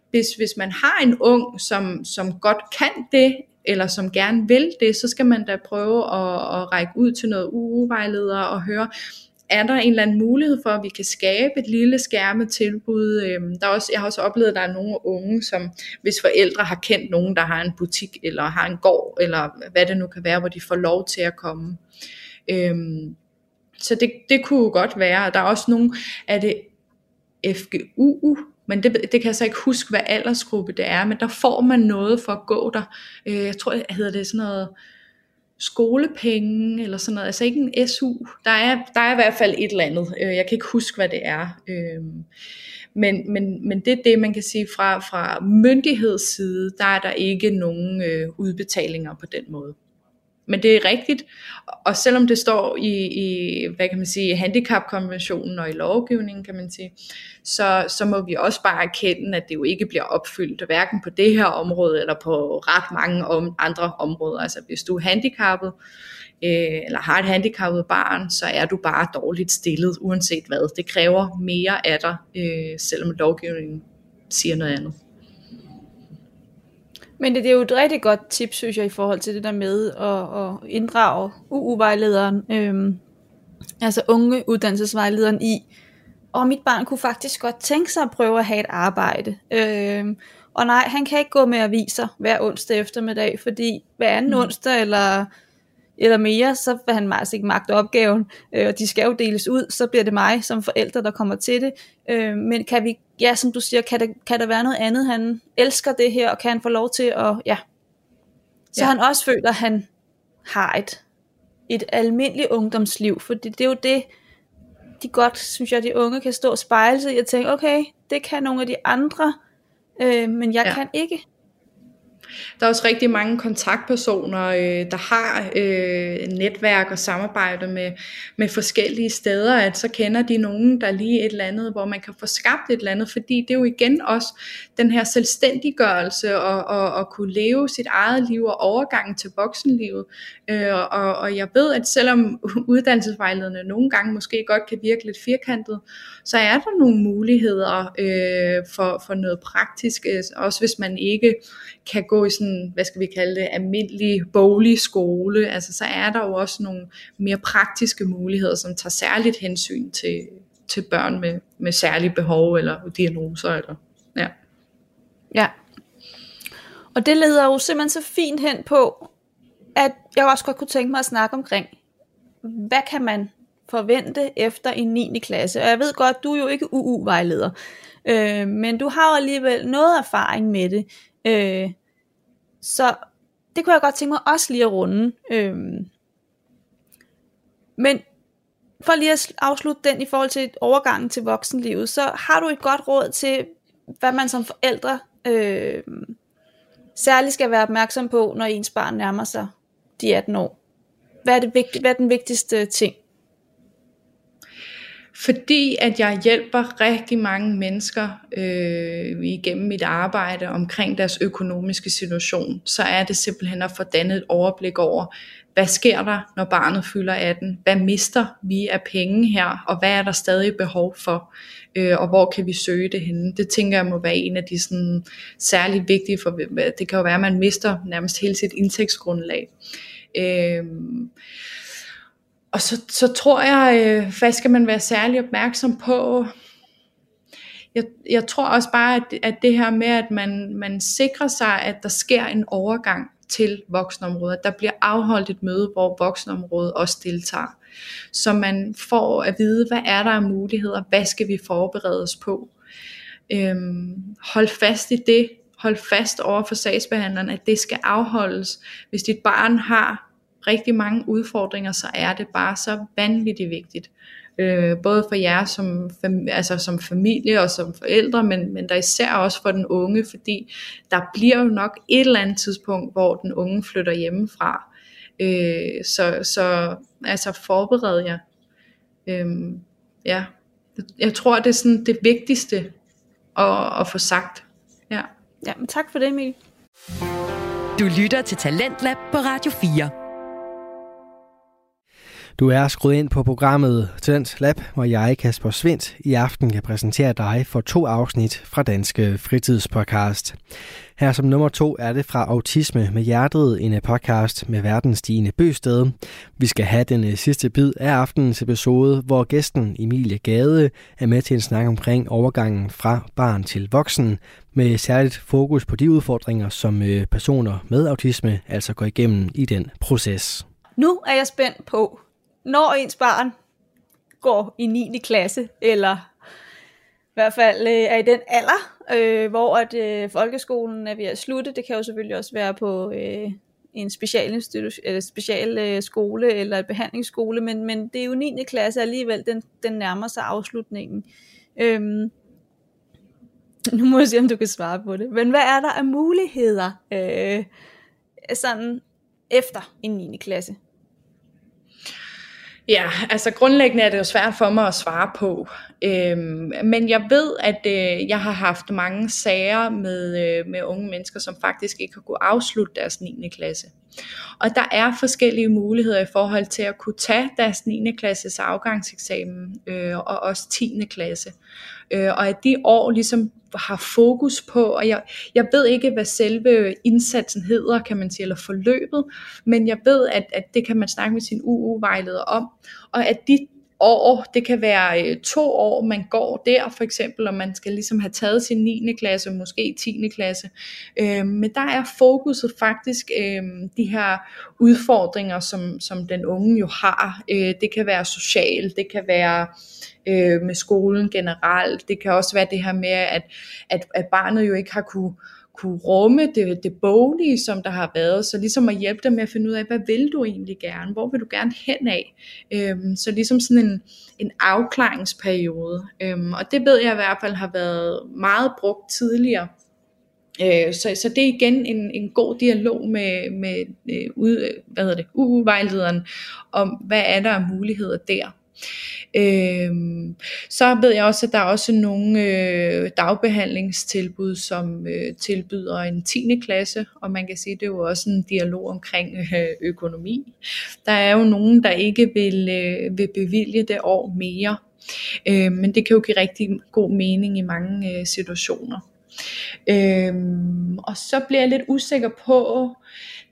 Speaker 5: hvis, hvis man har en ung, som, som godt kan det, eller som gerne vil det, så skal man da prøve at, at række ud til noget UU-vejleder og høre, er der en eller anden mulighed for, at vi kan skabe et lille skærmet tilbud. Øhm, der er også, jeg har også oplevet, at der er nogle unge, som hvis forældre har kendt nogen, der har en butik, eller har en gård, eller hvad det nu kan være, hvor de får lov til at komme. Øhm, så det, det kunne godt være. Der er også nogle, er det FGU, men det, det kan jeg så ikke huske, hvad aldersgruppe det er, men der får man noget for at gå der. Øh, jeg tror, det hedder det sådan noget skolepenge, eller sådan noget, altså ikke en SU. Der er, der er i hvert fald et eller andet. Øh, jeg kan ikke huske, hvad det er. Øh, men, men, men det er det, man kan sige fra, fra myndighedsside, der er der ikke nogen øh, udbetalinger på den måde. Men det er rigtigt, og selvom det står i, i hvad kan man sige, handicapkonventionen og i lovgivningen, kan man sige, så, så må vi også bare erkende, at det jo ikke bliver opfyldt, hverken på det her område, eller på ret mange om, andre områder. Altså hvis du er handicappet, øh, eller har et handicappet barn, så er du bare dårligt stillet, uanset hvad. Det kræver mere af dig, øh, selvom lovgivningen siger noget andet.
Speaker 4: Men det, det er jo et rigtig godt tip, synes jeg, i forhold til det der med at, at inddrage UU-vejlederen, øhm, altså unge uddannelsesvejlederen i, og mit barn kunne faktisk godt tænke sig at prøve at have et arbejde. Øhm, og nej, han kan ikke gå med aviser hver onsdag eftermiddag, fordi hver anden mm. onsdag eller eller mere, så vil han altså ikke magte opgaven, øh, og de skal jo deles ud, så bliver det mig som forældre, der kommer til det. Øh, men kan vi, ja, som du siger, kan der, kan der være noget andet? Han elsker det her, og kan han få lov til at, ja. Så ja. han også føler, at han har et, et almindeligt ungdomsliv, for det, det er jo det, de godt, synes jeg, de unge kan stå og spejle sig i og tænke, okay, det kan nogle af de andre, øh, men jeg ja. kan ikke.
Speaker 5: Der er også rigtig mange kontaktpersoner, øh, der har øh, netværk og samarbejde med, med forskellige steder, at så kender de nogen, der lige et eller andet, hvor man kan få skabt et eller andet, fordi det er jo igen også den her selvstændiggørelse og, og, og kunne leve sit eget liv og overgangen til voksenlivet. Øh, og, og jeg ved, at selvom uddannelsesvejlederne nogle gange måske godt kan virke lidt firkantet, så er der nogle muligheder øh, for, for noget praktisk, øh, også hvis man ikke kan gå i sådan, hvad skal vi kalde det, almindelig boglig skole, altså så er der jo også nogle mere praktiske muligheder, som tager særligt hensyn til, til børn med, med særlige behov eller diagnoser. Eller, ja.
Speaker 4: ja. Og det leder jo simpelthen så fint hen på, at jeg også godt kunne tænke mig at snakke omkring, hvad kan man forvente efter en 9. klasse? Og jeg ved godt, du er jo ikke UU-vejleder, øh, men du har jo alligevel noget erfaring med det. Øh, så det kunne jeg godt tænke mig også lige at runde. Øh, men for lige at afslutte den i forhold til overgangen til voksenlivet, så har du et godt råd til, hvad man som forældre øh, særligt skal være opmærksom på, når ens barn nærmer sig de 18 år? Hvad er, det vigtigt, hvad er den vigtigste ting?
Speaker 5: Fordi at jeg hjælper rigtig mange mennesker øh, igennem mit arbejde omkring deres økonomiske situation, så er det simpelthen at få dannet et overblik over, hvad sker der, når barnet fylder 18? Hvad mister vi af penge her, og hvad er der stadig behov for? Øh, og hvor kan vi søge det henne? Det tænker jeg må være en af de sådan, særligt vigtige, for det kan jo være, at man mister nærmest hele sit indtægtsgrundlag. Øh, og så, så tror jeg, øh, hvad skal man være særlig opmærksom på? Jeg, jeg tror også bare, at, at det her med, at man, man sikrer sig, at der sker en overgang til voksenområdet. Der bliver afholdt et møde, hvor voksenområdet også deltager. Så man får at vide, hvad er der af muligheder, hvad skal vi forberede os på. Øhm, hold fast i det, hold fast over for sagsbehandleren, at det skal afholdes. Hvis dit barn har rigtig mange udfordringer, så er det bare så vanvittigt vigtigt. Øh, både for jer som, fam, altså som familie og som forældre, men, men der især også for den unge, fordi der bliver jo nok et eller andet tidspunkt, hvor den unge flytter hjemmefra. Øh, så, så altså forbered jer. Øh, ja. Jeg tror, det er sådan det vigtigste at, at få sagt. Ja.
Speaker 4: ja, men tak for det, Emil.
Speaker 2: Du lytter til Talentlab på Radio 4.
Speaker 3: Du er skruet ind på programmet Talent Lab, hvor jeg, Kasper Svindt, i aften kan præsentere dig for to afsnit fra Danske Fritidspodcast. Her som nummer to er det fra Autisme med Hjertet, en podcast med verdens Stine Bøsted. Vi skal have den øh, sidste bid af aftenens episode, hvor gæsten Emilie Gade er med til en snak omkring overgangen fra barn til voksen, med særligt fokus på de udfordringer, som øh, personer med autisme altså går igennem i den proces.
Speaker 4: Nu er jeg spændt på, når ens barn går i 9. klasse, eller i hvert fald øh, er i den alder, øh, hvor at øh, folkeskolen er ved at slutte. Det kan jo selvfølgelig også være på øh, en special, eller special øh, skole eller et behandlingsskole, men, men det er jo 9. klasse alligevel, den, den nærmer sig afslutningen. Øhm, nu må jeg se, om du kan svare på det. Men hvad er der af muligheder øh, sådan efter en 9. klasse?
Speaker 5: Ja, altså grundlæggende er det jo svært for mig at svare på. Øhm, men jeg ved, at øh, jeg har haft mange sager med, øh, med unge mennesker, som faktisk ikke har kunnet afslutte deres 9. klasse. Og der er forskellige muligheder i forhold til at kunne tage deres 9. klasses afgangseksamen øh, og også 10. klasse. Øh, og at de år ligesom har fokus på, og jeg, jeg ved ikke, hvad selve indsatsen hedder, kan man sige, eller forløbet, men jeg ved, at, at det kan man snakke med sin UU-vejleder om, og at de år, det kan være øh, to år, man går der, for eksempel, og man skal ligesom have taget sin 9. klasse, måske 10. klasse. Øh, men der er fokuset faktisk øh, de her udfordringer, som, som den unge jo har. Øh, det kan være social, det kan være øh, med skolen generelt. Det kan også være det her med, at, at, at barnet jo ikke har kunne kunne rumme det, det boglige, som der har været, så ligesom at hjælpe dem med at finde ud af, hvad vil du egentlig gerne, hvor vil du gerne hen af, øhm, så ligesom sådan en, en afklaringsperiode, øhm, og det ved jeg i hvert fald har været meget brugt tidligere, Øh, så, så det er igen en, en god dialog med, med øh, ud, hvad hedder det, UU-vejlederen om, hvad er der af muligheder der. Øhm, så ved jeg også, at der er også nogle øh, dagbehandlingstilbud, som øh, tilbyder en 10. klasse, og man kan sige, det er jo også en dialog omkring øh, økonomi. Der er jo nogen, der ikke vil, øh, vil bevilge det år mere, øh, men det kan jo give rigtig god mening i mange øh, situationer. Øhm, og så bliver jeg lidt usikker på,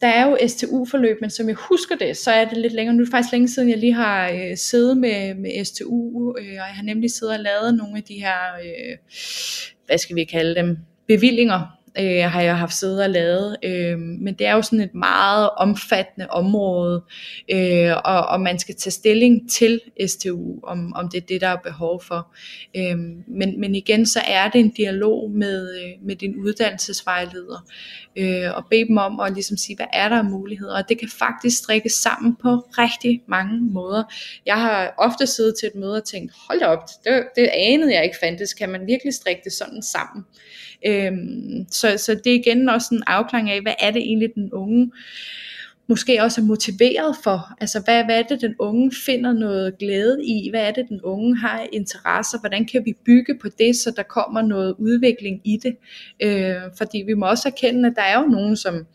Speaker 5: der er jo STU-forløb, men som jeg husker det, så er det lidt længere. Nu er det faktisk længe siden, jeg lige har øh, siddet med, med STU, øh, og jeg har nemlig siddet og lavet nogle af de her, øh, hvad skal vi kalde dem, bevillinger øh, har jeg haft siddet og lavet. Øh, men det er jo sådan et meget omfattende område, øh, og, og man skal tage stilling til STU, om, om det er det, der er behov for. Øh, men, men igen, så er det en dialog med, øh, med din uddannelsesvejleder, øh, og bede dem om at ligesom sige, hvad er der af muligheder, og det kan faktisk strikkes sammen på rigtig mange måder. Jeg har ofte siddet til et møde og tænkt, hold da op, det, det anede jeg ikke fandtes, kan man virkelig strikke det sådan sammen? Øhm, så, så det er igen også en afklaring af, hvad er det egentlig den unge måske også er motiveret for. Altså hvad, hvad er det, den unge finder noget glæde i? Hvad er det, den unge har interesser? Hvordan kan vi bygge på det, så der kommer noget udvikling i det? Øh, fordi vi må også erkende, at der er jo nogen, som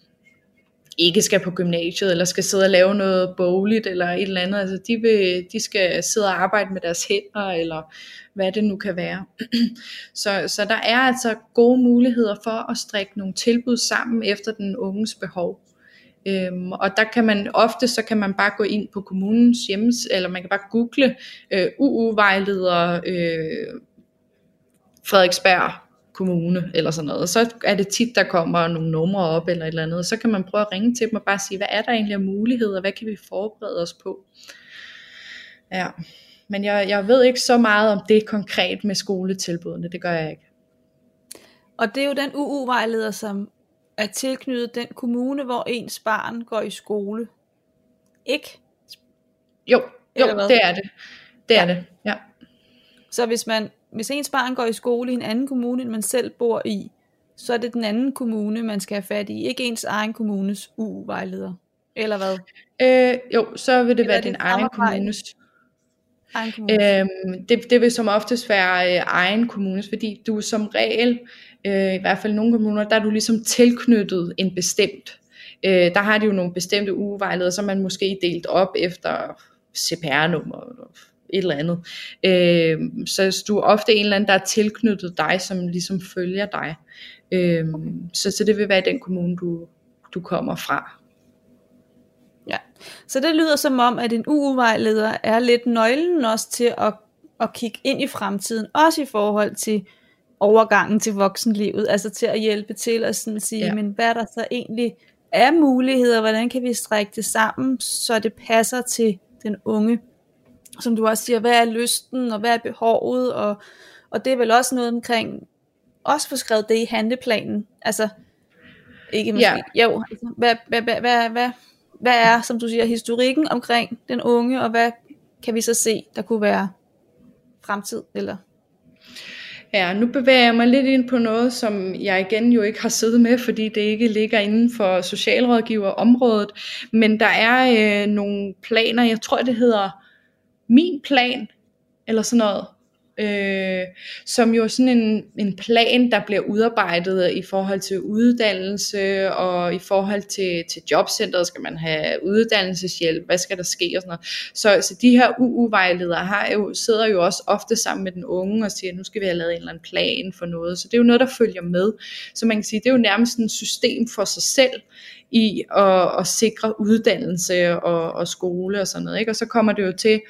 Speaker 5: ikke skal på gymnasiet, eller skal sidde og lave noget bogligt, eller et eller andet. Altså, de, vil, de skal sidde og arbejde med deres hænder, eller hvad det nu kan være. så, så der er altså gode muligheder for at strikke nogle tilbud sammen efter den unges behov. Øhm, og der kan man ofte, så kan man bare gå ind på kommunens hjemmes, eller man kan bare google øh, UU-vejleder øh, Frederiksberg kommune eller sådan noget. Så er det tit, der kommer nogle numre op eller et eller andet. Så kan man prøve at ringe til dem og bare sige, hvad er der egentlig af muligheder, hvad kan vi forberede os på? Ja, men jeg, jeg ved ikke så meget om det konkret med skoletilbudene, det gør jeg ikke.
Speaker 4: Og det er jo den UU-vejleder, som er tilknyttet den kommune, hvor ens barn går i skole. Ikke?
Speaker 5: Jo, jo det er det. Det ja. er det, ja.
Speaker 4: Så hvis man hvis ens barn går i skole i en anden kommune, end man selv bor i, så er det den anden kommune, man skal have fat i, ikke ens egen kommunes UU-vejleder. Eller hvad?
Speaker 5: Øh, jo, så vil det Eller være din egen kommunes. Egen kommune. Øhm, det, det vil som oftest være øh, egen kommunes, fordi du som regel, øh, i hvert fald nogle kommuner, der er du ligesom tilknyttet en bestemt. Øh, der har de jo nogle bestemte ugevejledere, som man måske delt op efter CPR-nummer, et eller andet. Øh, så du er ofte en eller anden, der er tilknyttet dig, som ligesom følger dig. Øh, så, så det vil være den kommune, du, du kommer fra.
Speaker 4: Ja, så det lyder som om, at en UU-vejleder er lidt nøglen også til at, at kigge ind i fremtiden, også i forhold til overgangen til voksenlivet, altså til at hjælpe til at sådan sige, ja. men hvad er der så egentlig af muligheder, hvordan kan vi strække det sammen, så det passer til den unge som du også siger, hvad er lysten, og hvad er behovet, og, og det er vel også noget omkring, også få skrevet det i handleplanen, altså, ikke måske, ja. jo, altså, hvad, hvad, hvad, hvad, hvad, hvad er, som du siger, historikken omkring den unge, og hvad kan vi så se, der kunne være fremtid, eller?
Speaker 5: Ja, nu bevæger jeg mig lidt ind på noget, som jeg igen jo ikke har siddet med, fordi det ikke ligger inden for socialrådgiverområdet, men der er øh, nogle planer, jeg tror det hedder min plan, eller sådan noget, øh, som jo er sådan en, en plan, der bliver udarbejdet i forhold til uddannelse, og i forhold til, til jobcentret skal man have uddannelseshjælp, hvad skal der ske og sådan noget. Så, så de her UU-vejledere har jo, sidder jo også ofte sammen med den unge og siger, nu skal vi have lavet en eller anden plan for noget. Så det er jo noget, der følger med. Så man kan sige, det er jo nærmest et system for sig selv, i at, at sikre uddannelse og, og skole og sådan noget. Ikke? Og så kommer det jo til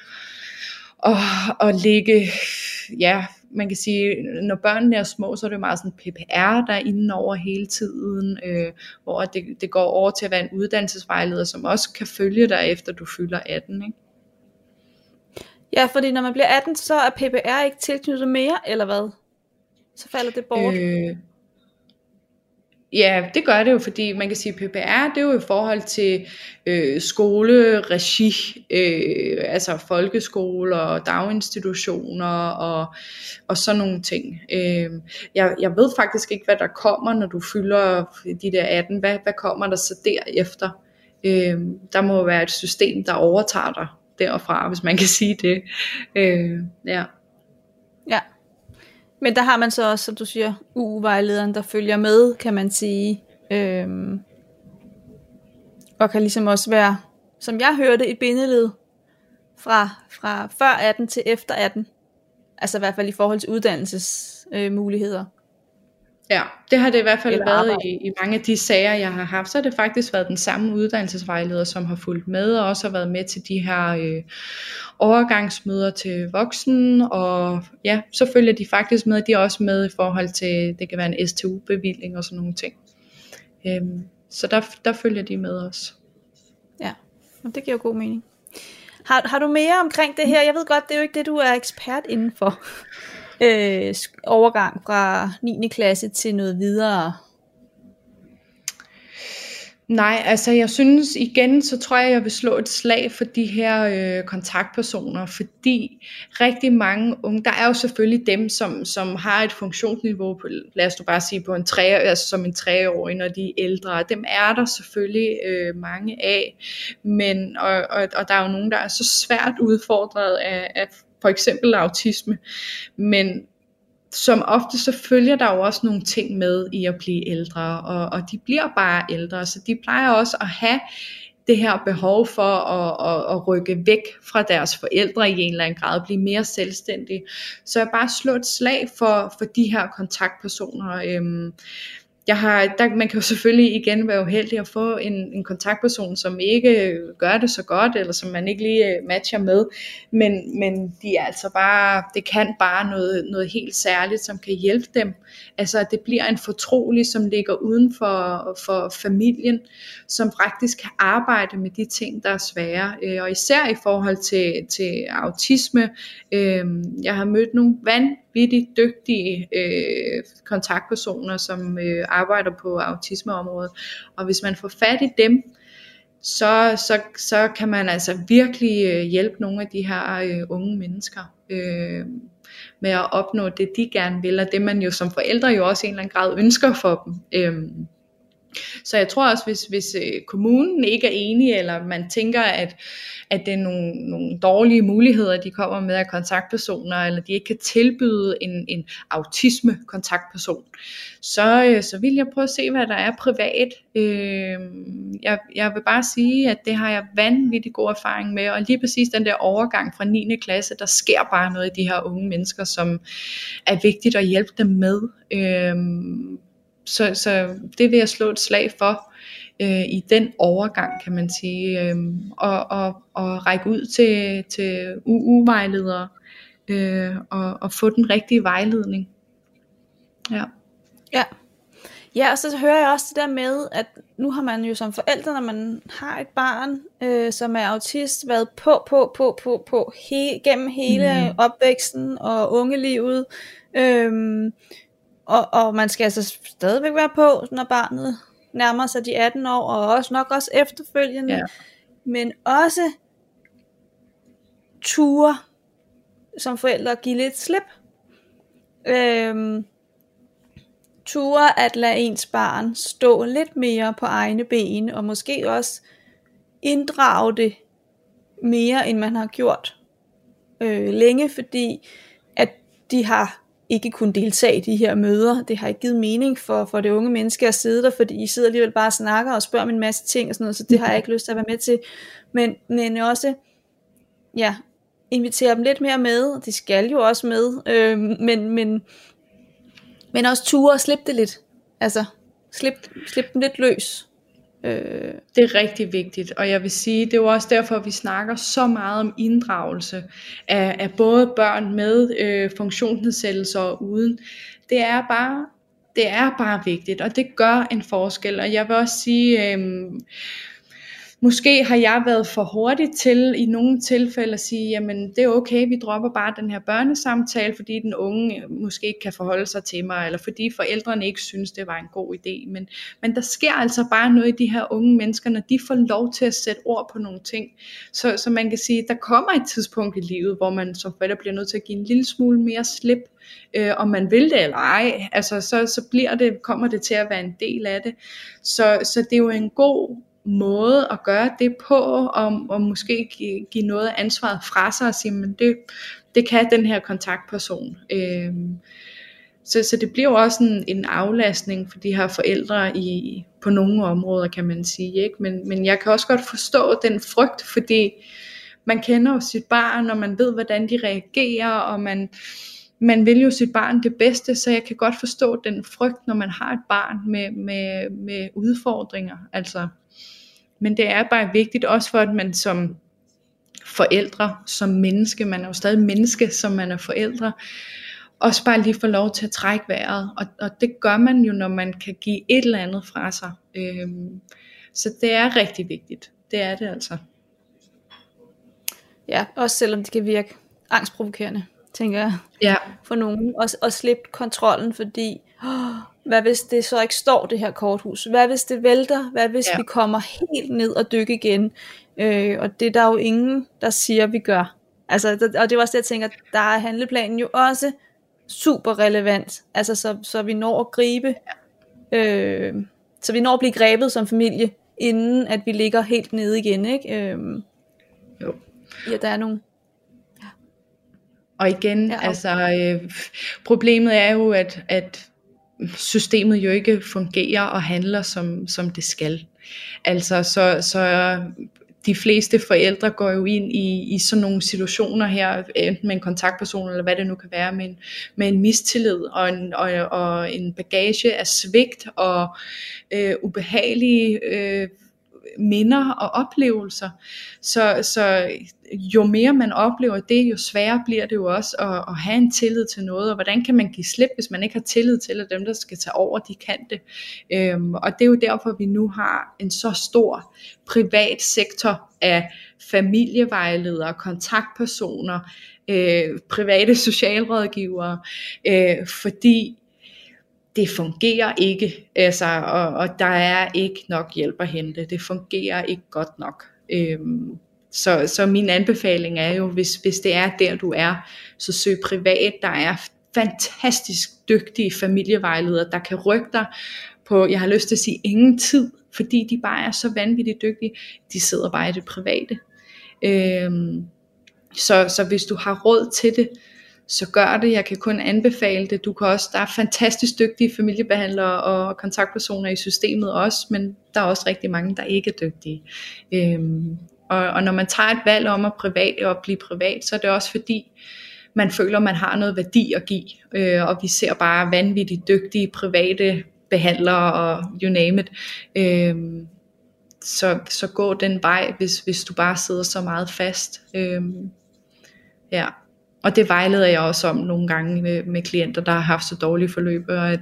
Speaker 5: at, at ligge, ja, man kan sige, når børnene er små, så er det jo meget sådan PPR, der er inde over hele tiden, øh, hvor det, det går over til at være en uddannelsesvejleder, som også kan følge dig efter du fylder 18, ikke?
Speaker 4: Ja, fordi når man bliver 18, så er PPR ikke tilknyttet mere, eller hvad? Så falder det bort. Øh,
Speaker 5: Ja, det gør det jo, fordi man kan sige, at PPR, det er jo i forhold til øh, skoleregi, øh, altså folkeskoler og daginstitutioner og, og sådan nogle ting. Øh, jeg, jeg ved faktisk ikke, hvad der kommer, når du fylder de der 18. Hvad, hvad kommer der så derefter? Øh, der må være et system, der overtager dig derfra, hvis man kan sige det. Øh, ja.
Speaker 4: Ja, men der har man så også, som du siger, UU-vejlederen, der følger med, kan man sige. Øhm, og kan ligesom også være, som jeg hørte, et bindeled fra, fra før 18 til efter 18. Altså i hvert fald i forhold til uddannelsesmuligheder. Øh,
Speaker 5: Ja, det har det i hvert fald Eller været i, i mange af de sager, jeg har haft. Så har det faktisk været den samme uddannelsesvejleder, som har fulgt med, og også har været med til de her øh, overgangsmøder til voksen. Og ja, så følger de faktisk med. De er også med i forhold til, det kan være en STU-bevilling og sådan nogle ting. Øhm, så der, der følger de med os.
Speaker 4: Ja, og det giver god mening. Har, har du mere omkring det her? Jeg ved godt, det er jo ikke det, du er ekspert indenfor øh, overgang fra 9. klasse til noget videre?
Speaker 5: Nej, altså jeg synes igen, så tror jeg, jeg vil slå et slag for de her øh, kontaktpersoner, fordi rigtig mange unge, der er jo selvfølgelig dem, som, som har et funktionsniveau på, lad os nu bare sige på en tre, altså som en treårig, når de er ældre, dem er der selvfølgelig øh, mange af, men, og, og, og der er jo nogen, der er så svært udfordret af, af for eksempel autisme, men som ofte så følger der jo også nogle ting med i at blive ældre, og, og de bliver bare ældre, så de plejer også at have det her behov for at, at, at rykke væk fra deres forældre i en eller anden grad, blive mere selvstændige. Så jeg bare slå et slag for, for de her kontaktpersoner. Øhm, jeg har, der, man kan jo selvfølgelig igen være uheldig at få en, en kontaktperson, som ikke gør det så godt, eller som man ikke lige øh, matcher med, men, men de er altså bare, det kan bare noget, noget helt særligt, som kan hjælpe dem. Altså at det bliver en fortrolig, som ligger uden for, for familien, som faktisk kan arbejde med de ting, der er svære, øh, og især i forhold til, til autisme. Øh, jeg har mødt nogle vanvittige vanvittigt dygtige øh, kontaktpersoner, som øh, arbejder på autismeområdet. Og hvis man får fat i dem, så, så, så kan man altså virkelig øh, hjælpe nogle af de her øh, unge mennesker øh, med at opnå det, de gerne vil, og det man jo som forældre jo også i en eller anden grad ønsker for dem. Øh, så jeg tror også, hvis, hvis øh, kommunen ikke er enig, eller man tænker, at, at det er nogle, nogle dårlige muligheder, de kommer med af kontaktpersoner, eller de ikke kan tilbyde en, en autisme-kontaktperson, så, øh, så vil jeg prøve at se, hvad der er privat. Øh, jeg, jeg vil bare sige, at det har jeg vanvittig god erfaring med, og lige præcis den der overgang fra 9. klasse, der sker bare noget i de her unge mennesker, som er vigtigt at hjælpe dem med. Øh, så, så det vil jeg slå et slag for øh, i den overgang, kan man sige, øh, og, og, og række ud til, til UU-vejledere øh, og, og få den rigtige vejledning. Ja.
Speaker 4: Ja. Ja, og så hører jeg også det der med, at nu har man jo som forældre, når man har et barn, øh, som er autist, været på, på, på, på, på he, gennem hele mm. opvæksten og ungelivet. Øh, og, og man skal altså stadigvæk være på, når barnet nærmer sig de 18 år, og også nok også efterfølgende. Ja. Men også ture som forældre at give lidt slip. Øhm, ture at lade ens barn stå lidt mere på egne ben, og måske også inddrage det mere, end man har gjort øh, længe, fordi at de har ikke kunne deltage i de her møder. Det har ikke givet mening for, for det unge menneske at sidde der, fordi I sidder alligevel bare og snakker og spørger om en masse ting og sådan noget, så det har jeg ikke lyst til at være med til. Men, men også, ja, invitere dem lidt mere med, de skal jo også med, øh, men, men, men også ture og slippe det lidt. Altså, slip, slip dem lidt løs.
Speaker 5: Øh. Det er rigtig vigtigt, og jeg vil sige, det er jo også derfor, vi snakker så meget om inddragelse af, af både børn med øh, funktionsnedsættelser og uden. Det er bare det er bare vigtigt, og det gør en forskel. Og jeg vil også sige, øh, Måske har jeg været for hurtig til i nogle tilfælde at sige, jamen det er okay, vi dropper bare den her børnesamtale, fordi den unge øh, måske ikke kan forholde sig til mig, eller fordi forældrene ikke synes, det var en god idé. Men, men der sker altså bare noget i de her unge mennesker, når de får lov til at sætte ord på nogle ting. Så, så man kan sige, der kommer et tidspunkt i livet, hvor man som forældre bliver nødt til at give en lille smule mere slip, øh, om man vil det eller ej, altså så, så bliver det, kommer det til at være en del af det. Så, så det er jo en god måde at gøre det på, og, og måske give, give noget af ansvaret fra sig og sige, men det, det kan den her kontaktperson. Øhm, så, så det bliver jo også en, en aflastning for de her forældre i, på nogle områder, kan man sige. Ikke? Men, men jeg kan også godt forstå den frygt, fordi man kender jo sit barn, og man ved, hvordan de reagerer, og man, man vil jo sit barn det bedste, så jeg kan godt forstå den frygt, når man har et barn med, med, med udfordringer. Altså, men det er bare vigtigt også for, at man som forældre, som menneske, man er jo stadig menneske, som man er forældre, også bare lige får lov til at trække vejret. Og, og det gør man jo, når man kan give et eller andet fra sig. Øhm, så det er rigtig vigtigt. Det er det altså.
Speaker 4: Ja, også selvom det kan virke angstprovokerende, tænker jeg.
Speaker 5: Ja.
Speaker 4: For nogen. Og, og slippe kontrollen, fordi, åh, hvad hvis det så ikke står det her korthus? Hvad hvis det vælter? Hvad hvis ja. vi kommer helt ned og dykker igen? Øh, og det er der jo ingen, der siger, vi gør. Altså, og det var også det, jeg tænker, der er handleplanen jo også super relevant, altså så, så vi når at gribe, øh, så vi når at blive grebet som familie, inden at vi ligger helt nede igen, ikke? Øh,
Speaker 5: jo.
Speaker 4: Ja, der er nogle...
Speaker 5: Og igen, ja, altså, øh, problemet er jo, at, at systemet jo ikke fungerer og handler som, som det skal. Altså, så, så de fleste forældre går jo ind i, i sådan nogle situationer her, enten med en kontaktperson, eller hvad det nu kan være, med en, med en mistillid og en, og, og en bagage af svigt og øh, ubehagelige øh, minder og oplevelser. Så, så jo mere man oplever det, jo sværere bliver det jo også at, at have en tillid til noget, og hvordan kan man give slip, hvis man ikke har tillid til, at dem, der skal tage over, de kan det. Øhm, og det er jo derfor, vi nu har en så stor privat sektor af familievejledere, kontaktpersoner, øh, private socialrådgivere, øh, fordi det fungerer ikke, altså, og, og der er ikke nok hjælp at hente. Det fungerer ikke godt nok. Øhm, så, så min anbefaling er jo, hvis, hvis det er der du er, så søg privat. Der er fantastisk dygtige familievejledere, der kan rykke dig på, jeg har lyst til at sige, ingen tid, fordi de bare er så vanvittigt dygtige. De sidder bare i det private. Øhm, så, så hvis du har råd til det, så gør det. Jeg kan kun anbefale det. Du kan også, der er fantastisk dygtige familiebehandlere og kontaktpersoner i systemet også, men der er også rigtig mange, der ikke er dygtige. Øhm, og, og når man tager et valg om at privat og blive privat, så er det også fordi, man føler, man har noget værdi at give. Øh, og vi ser bare vanvittigt dygtige private behandlere og you name it. Øh, så, så gå den vej, hvis, hvis du bare sidder så meget fast. Øh, ja. Og det vejleder jeg også om nogle gange med, med klienter, der har haft så dårlige forløb, og at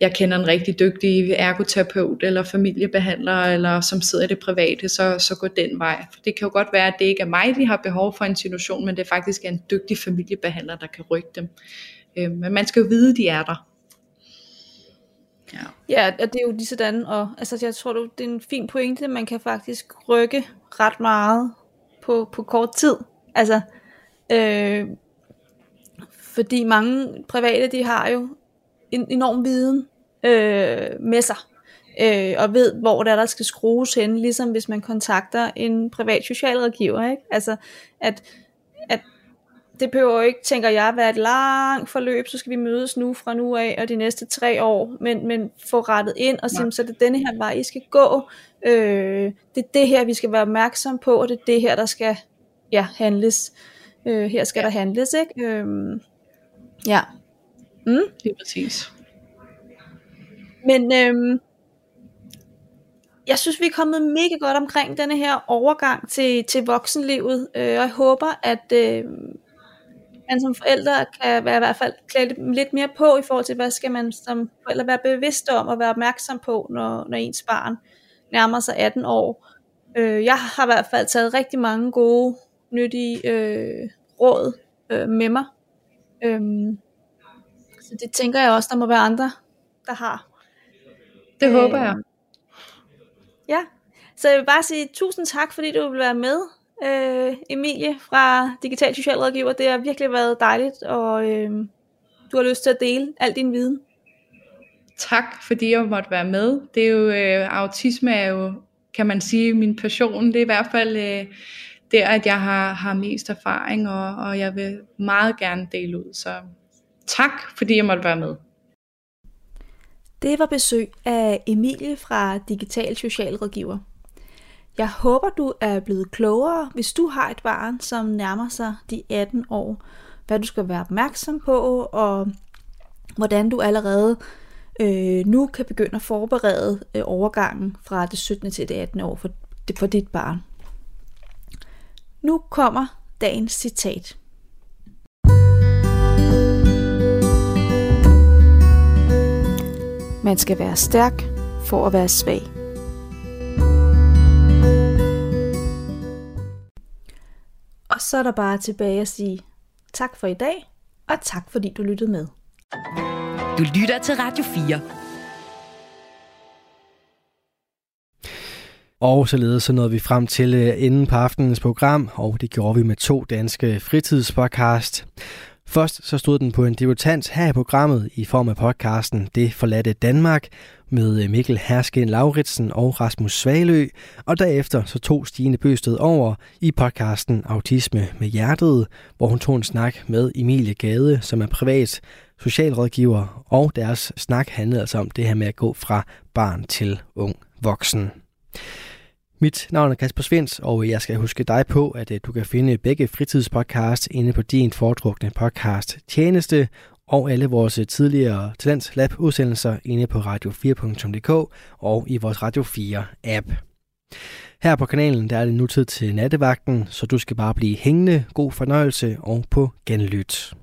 Speaker 5: jeg kender en rigtig dygtig ergoterapeut eller familiebehandler, eller som sidder i det private, så, så gå den vej. For det kan jo godt være, at det ikke er mig, de har behov for en situation, men det faktisk er en dygtig familiebehandler, der kan rykke dem. Øh, men man skal jo vide, de er der.
Speaker 4: Ja. ja, og det er jo lige sådan, og altså, jeg tror, det er en fin pointe, man kan faktisk rykke ret meget på, på kort tid. Altså, øh, fordi mange private, de har jo en enorm viden øh, med sig, øh, og ved, hvor der, der skal skrues hen, ligesom hvis man kontakter en privat socialrådgiver. Ikke? Altså, at, at det behøver jo ikke, tænker jeg, være et langt forløb, så skal vi mødes nu fra nu af, og de næste tre år, men, men få rettet ind og sige, så det er denne her vej, I skal gå. Øh, det er det her, vi skal være opmærksom på, og det er det her, der skal ja, handles. Øh, her skal ja. der handles, ikke? Øh, Ja.
Speaker 5: Mm. Det er præcis.
Speaker 4: Men øhm, jeg synes, vi er kommet mega godt omkring denne her overgang til, til voksenlivet, øh, og jeg håber, at øh, man som forældre kan være i hvert fald klæde lidt mere på i forhold til, hvad skal man som forældre være bevidst om og være opmærksom på, når, når ens barn nærmer sig 18 år. Øh, jeg har i hvert fald taget rigtig mange gode, nyttige øh, råd øh, med mig Øhm, så det tænker jeg også, der må være andre, der har.
Speaker 5: Det øhm, håber jeg.
Speaker 4: Ja, så jeg vil bare sige tusind tak, fordi du vil være med, øh, Emilie fra Digital Socialrådgiver. Det har virkelig været dejligt, og øh, du har lyst til at dele al din viden.
Speaker 5: Tak, fordi jeg måtte være med. Det er jo, øh, autisme er jo, kan man sige, min passion. Det er i hvert fald... Øh, der, at jeg har, har mest erfaring, og, og jeg vil meget gerne dele ud. Så tak, fordi jeg måtte være med.
Speaker 4: Det var besøg af Emilie fra Digital Socialrådgiver. Jeg håber, du er blevet klogere, hvis du har et barn, som nærmer sig de 18 år. Hvad du skal være opmærksom på, og hvordan du allerede øh, nu kan begynde at forberede øh, overgangen fra det 17. til det 18. år for, for dit barn. Nu kommer dagens citat. Man skal være stærk for at være svag. Og så er der bare tilbage at sige tak for i dag, og tak fordi du lyttede med.
Speaker 2: Du lytter til Radio 4.
Speaker 3: Og således så nåede vi frem til øh, enden på aftenens program, og det gjorde vi med to danske fritidspodcast. Først så stod den på en debutant her i programmet i form af podcasten Det forladte Danmark med øh, Mikkel Hersken Lauritsen og Rasmus Svalø, og derefter så tog Stine Bøsted over i podcasten Autisme med Hjertet, hvor hun tog en snak med Emilie Gade, som er privat socialrådgiver, og deres snak handlede altså om det her med at gå fra barn til ung voksen. Mit navn er Kasper Svens, og jeg skal huske dig på, at øh, du kan finde begge fritidspodcasts inde på din foretrukne podcast tjeneste, og alle vores øh, tidligere Talents Lab udsendelser inde på radio4.dk og i vores Radio 4 app. Her på kanalen der er det nu tid til nattevagten, så du skal bare blive hængende, god fornøjelse og på genlyt.